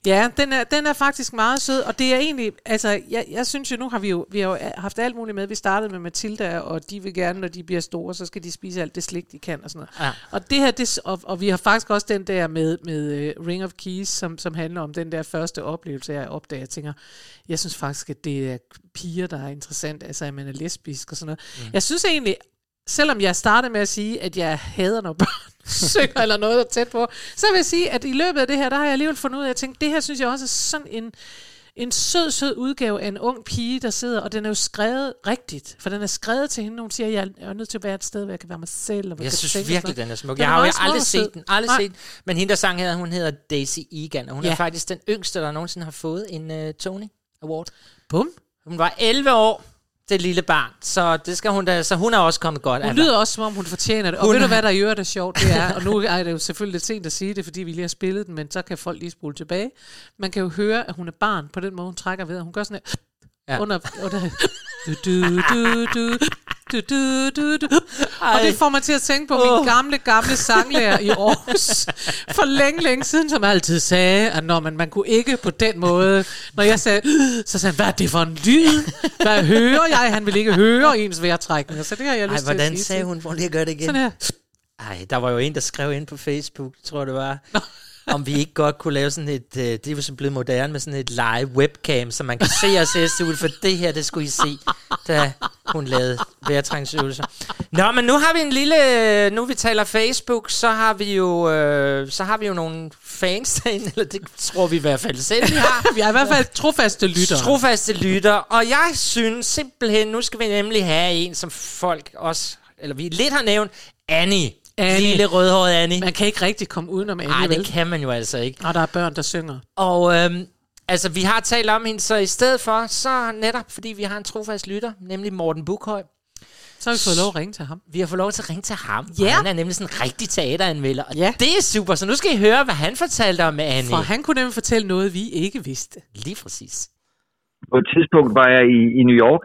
Ja, den er, den er faktisk meget sød, og det er egentlig, altså, jeg, jeg synes jo, nu har vi jo, vi har jo haft alt muligt med. Vi startede med Matilda, og de vil gerne, når de bliver store, så skal de spise alt det slik, de kan og sådan noget. Ja. Og det her, det, og, og vi har faktisk også den der med, med uh, Ring of Keys, som, som handler om den der første oplevelse, jeg opdager. Jeg tænker, jeg synes faktisk, at det er piger, der er interessant, altså at man er lesbisk og sådan noget. Mm. Jeg synes egentlig, selvom jeg startede med at sige, at jeg hader, når børn synger eller noget der er tæt på, så vil jeg sige, at i løbet af det her, der har jeg alligevel fundet ud af, at jeg tænkte, det her synes jeg også er sådan en, en sød, sød udgave af en ung pige, der sidder, og den er jo skrevet rigtigt, for den er skrevet til hende, hun siger, jeg er nødt til at være et sted, hvor jeg kan være mig selv. Og Jeg synes virkelig, den er smuk. noget. Jeg har jo aldrig sød. set den. Aldrig Nej. set den. Men hende, der sang her, hun hedder Daisy Egan, og hun Ja. er faktisk den yngste, der nogensinde har fået en uh, Tony Award. Bum. Hun var 11 år, det lille barn, så det skal hun da, så hun er også kommet godt af. Hun lyder også, som om hun fortjener det. Og Hun ved du, hvad der i øvrigt er sjovt? Det er, og nu er det jo selvfølgelig lidt sent at sige det, fordi vi lige har spillet den, men så kan folk lige spole tilbage. Man kan jo høre, at hun er barn på den måde, hun trækker ved. Hun gør sådan her, Ja. under, under du, du, du, du. Du, du, du, du. Og det får mig til at tænke på min gamle, gamle sanglærer i Aarhus. For længe, længe siden, som altid sagde, at når man, man kunne ikke på den måde. Når jeg sagde, så sagde han, hvad er det for en lyd? Hvad hører jeg? Han vil ikke høre ens vejrtrækning. Så det har jeg Ej, lyst til at hvordan sige sagde til. hun? Prøv lige at gøre det igen. Sådan her. Ej, der var jo en, der skrev ind på Facebook, tror det var, om vi ikke godt kunne lave sådan et, øh, det er jo så blevet moderne med sådan et live webcam, så man kan se os se ud, for det her, det skulle I se, da hun lavede vejrtrængsøvelser. Nå, men nu har vi en lille, nu vi taler Facebook, så har vi jo, øh, så har vi jo nogle fans derinde, eller det tror vi i hvert fald selv, vi har. Vi er i hvert fald trofaste lyttere. Trofaste lytter, og jeg synes simpelthen, nu skal vi nemlig have en, som folk også, eller vi lidt har nævnt, Annie. Annie. Lille rødhåret Annie. Man kan ikke rigtig komme udenom Annie, Nej, vel? det kan man jo altså ikke. Og der er børn, der synger. Og øhm, altså, vi har talt om hende, så i stedet for, så netop fordi vi har en trofast lytter, nemlig Morten Bukhøj, Så har vi fået lov at ringe til ham. vi har fået lov til at ringe til ham. Ja. Og han er nemlig sådan en rigtig teateranmelder, og Ja. det er super. Så nu skal I høre, hvad han fortalte om Annie. For han kunne nemlig fortælle noget, vi ikke vidste. Lige præcis. På et tidspunkt var jeg i, i New York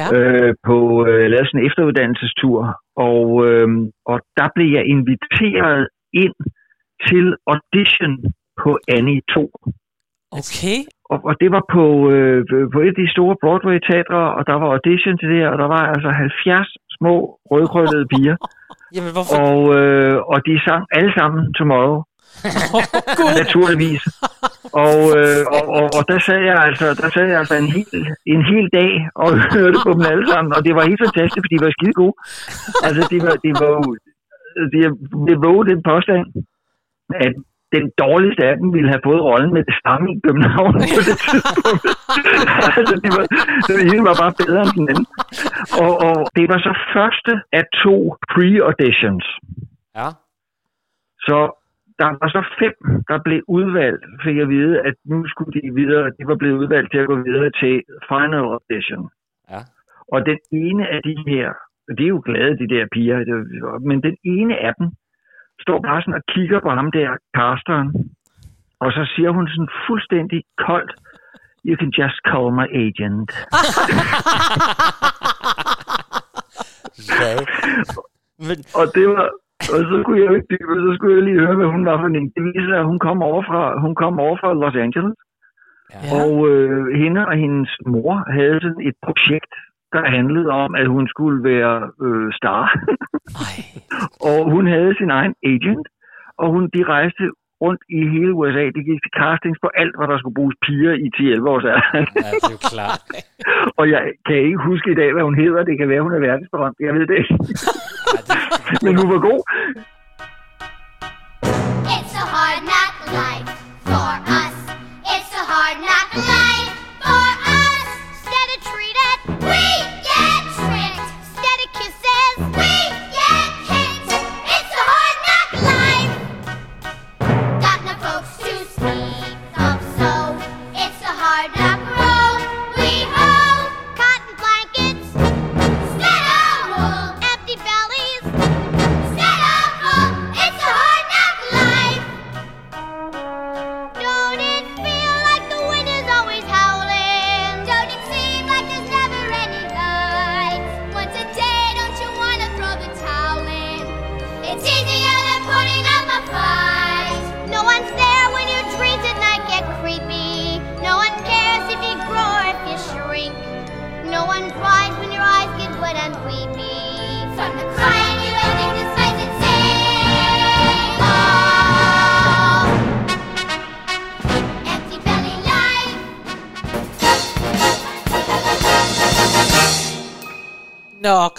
Ja. øh, på øh, lavet sådan en efteruddannelsestur, og, øh, og der blev jeg inviteret ind til audition på Annie 2. Okay. Og, og det var på, øh, på et af de store Broadway-teatre, og der var audition til det og der var altså 70 små rødkrøllede piger, Jamen, hvorfor? og, øh, og de sang alle sammen Tomorrow. Naturligvis. Og, øh, og, og, og der sad jeg altså, der sad jeg altså en hel, en hel dag og hørte på dem alle sammen, og det var helt fantastisk, for de var skide gode. Altså, de var, de var jo, de, de vågede den påstand, at den dårligste af dem ville have fået rollen med det samme i København på det tidspunkt. altså, de var, det hele var bare bedre end den anden. Og, og det var så første af to pre-auditions. Ja. Så der var så fem, der blev udvalgt, fik jeg at vide, at nu skulle de videre, de var blevet udvalgt til at gå videre til final audition. Ja. Og den ene af de her, og de er jo glade, de der piger, men den ene af dem står bare sådan og kigger på ham der, casteren, og så siger hun sådan fuldstændig koldt, You can just call my agent. Men, Og det var, og så kunne jeg ikke, så skulle jeg lige høre, hvad hun var for en. Det viser at hun kom over fra, hun kom over fra Los Angeles. Ja. Og øh, hende og hendes mor havde sådan et projekt, der handlede om, at hun skulle være øh, star. og hun havde sin egen agent, og hun, de rejste rundt i hele USA. De gik til castings på alt, hvad der skulle bruges piger i 10-11 års alder. Ja, det er jo klart. og jeg kan ikke huske i dag, hvad hun hedder. Det kan være, hun er verdensberømt. Jeg ved det ikke. Men hun var god. It's a hard knock life for us. It's a hard knock life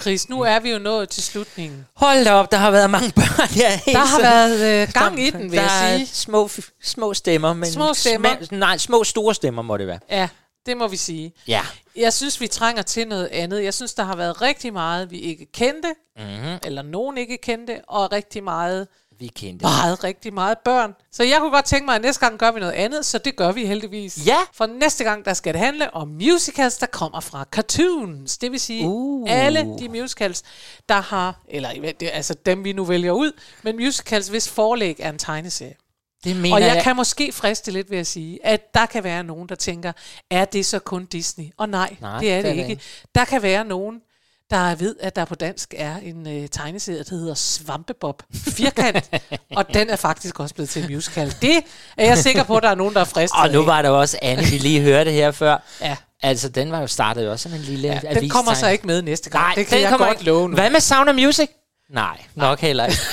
Chris, nu er vi jo nået til slutningen. Hold da op, der har været mange børn. Ja, Der har været øh, gang i den, vil der jeg er sige. små, f- små stemmer. Men Små stemmer. Sma- nej, små store stemmer må det være. Ja, det må vi sige. Ja. Jeg synes, vi trænger til noget andet. Jeg synes, der har været rigtig meget, vi ikke kendte, Mm-hmm. eller nogen ikke kendte, og rigtig meget, Vi kendte. meget, rigtig meget børn. Så jeg kunne godt tænke mig, at næste gang gør vi noget andet, så det gør vi heldigvis. Ja. For næste gang, der skal det handle om musicals, der kommer fra cartoons. Det vil sige, Uh. alle de musicals, der har, eller det, er altså dem vi nu vælger ud, men musicals, hvis forlæg er en tegneserie. Det mener Og jeg, jeg. kan måske friste lidt ved at sige, at der kan være nogen, der tænker, er det så kun Disney? Og nej, Nej, det er det, det er det ikke. ikke. Der kan være nogen, der ved, at der på dansk er en øh, tegneserie, der hedder Svampebob Firkant, og den er faktisk også blevet til en musical. Det er jeg sikker på, at der er nogen, der er fristet Og nu var der også Anne, vi lige hørte her før. Ja. Altså, den var jo startet også som en lille ja, Den kommer så ikke med næste gang. Nej, det kan den jeg kommer godt ikke. love nu. Hvad med Sound of Music? Nej, nok heller ikke.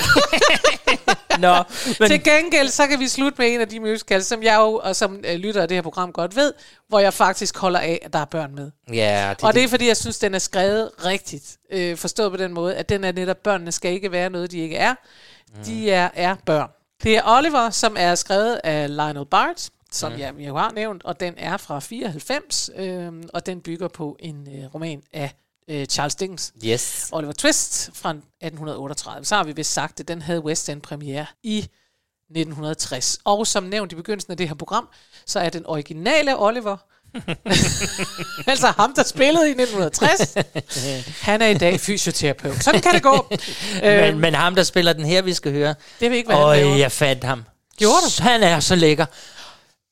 Nå, Men... Til gengæld, så kan vi slutte med en af de musicals, som jeg jo, og som øh, lytter af det her program godt ved, hvor jeg faktisk holder af, at der er børn med. Ja, det, og det er fordi, jeg synes, den er skrevet rigtigt. Øh, forstået på den måde, at den er netop, børnene skal ikke være noget, de ikke er. Mm. De er, er børn. Det er Oliver, som er skrevet af Lionel Bart, som mm. jeg, jeg har nævnt, og den er fra 94, øh, og den bygger på en øh, roman af øh, Charles Dickens. Yes. Oliver Twist fra 1838. Så har vi vist sagt, at den havde West End premiere i 1960. Og som nævnt i begyndelsen af det her program, så er den originale Oliver, altså ham, der spillede i 1960, han er i dag fysioterapeut. Sådan kan det gå. men, Øhm, men ham, der spiller den her, vi skal høre. Det ved ikke, hvad han Øj, laver. jeg fandt ham. Gjorde du? Han er så lækker.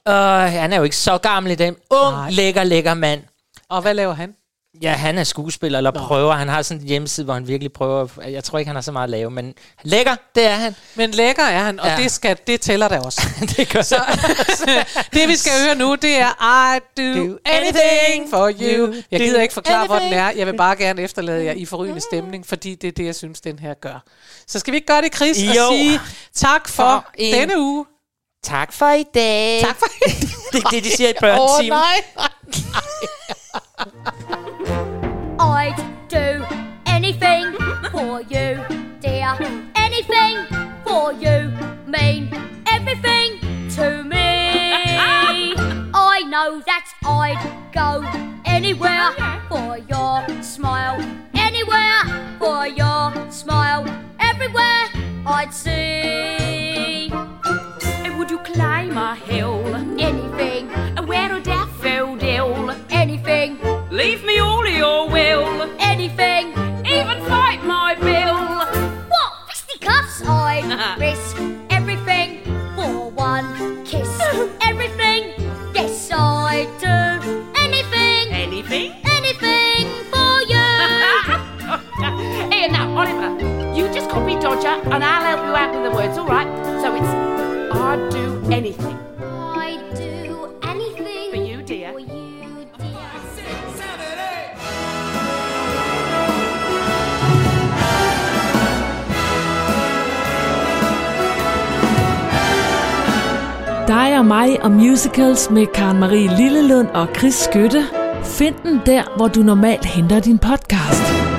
Uh, han er jo ikke så gammel i den. Ung, Nej. lækker, lækker mand. Og hvad laver han? Ja, han er skuespiller, eller Nå. prøver. Han har sådan en hjemmeside, hvor han virkelig prøver. Jeg tror ikke, han har så meget at lave, men lækker, det er han. Men lækker er han, og Ja. det, skal, det tæller der også. det gør så, det vi skal høre nu, det er I do anything for you. Jeg gider ikke forklare, hvor den er. Jeg vil bare gerne efterlade jer i forrygende stemning, fordi det er det, jeg synes, den her gør. Så skal vi ikke gøre det, Chris, Jo. og sige tak for, For en- denne uge. Tak for i dag. Tak for i dag. det er det, de siger i Åh, børnetimen. nej. I'd do anything for you, dear. Anything for you, mean everything to me. I know that I'd go anywhere for your smile. Anywhere for your smile. Everywhere I'd see. And Would you climb a hill? Anything, Leave me all of your will? anything. Even fight my bill? What? Fisticuffs? I'd risk everything for one kiss. Everything? Yes, I'd do anything, Anything? anything for you. Here now, Oliver, you just copy Dodger and I'll help you out with the words, alright? So it's I'd do anything Dig og mig og musicals med Karen Marie Lillelund og Chris Skytte. Find den der, hvor du normalt henter din podcast.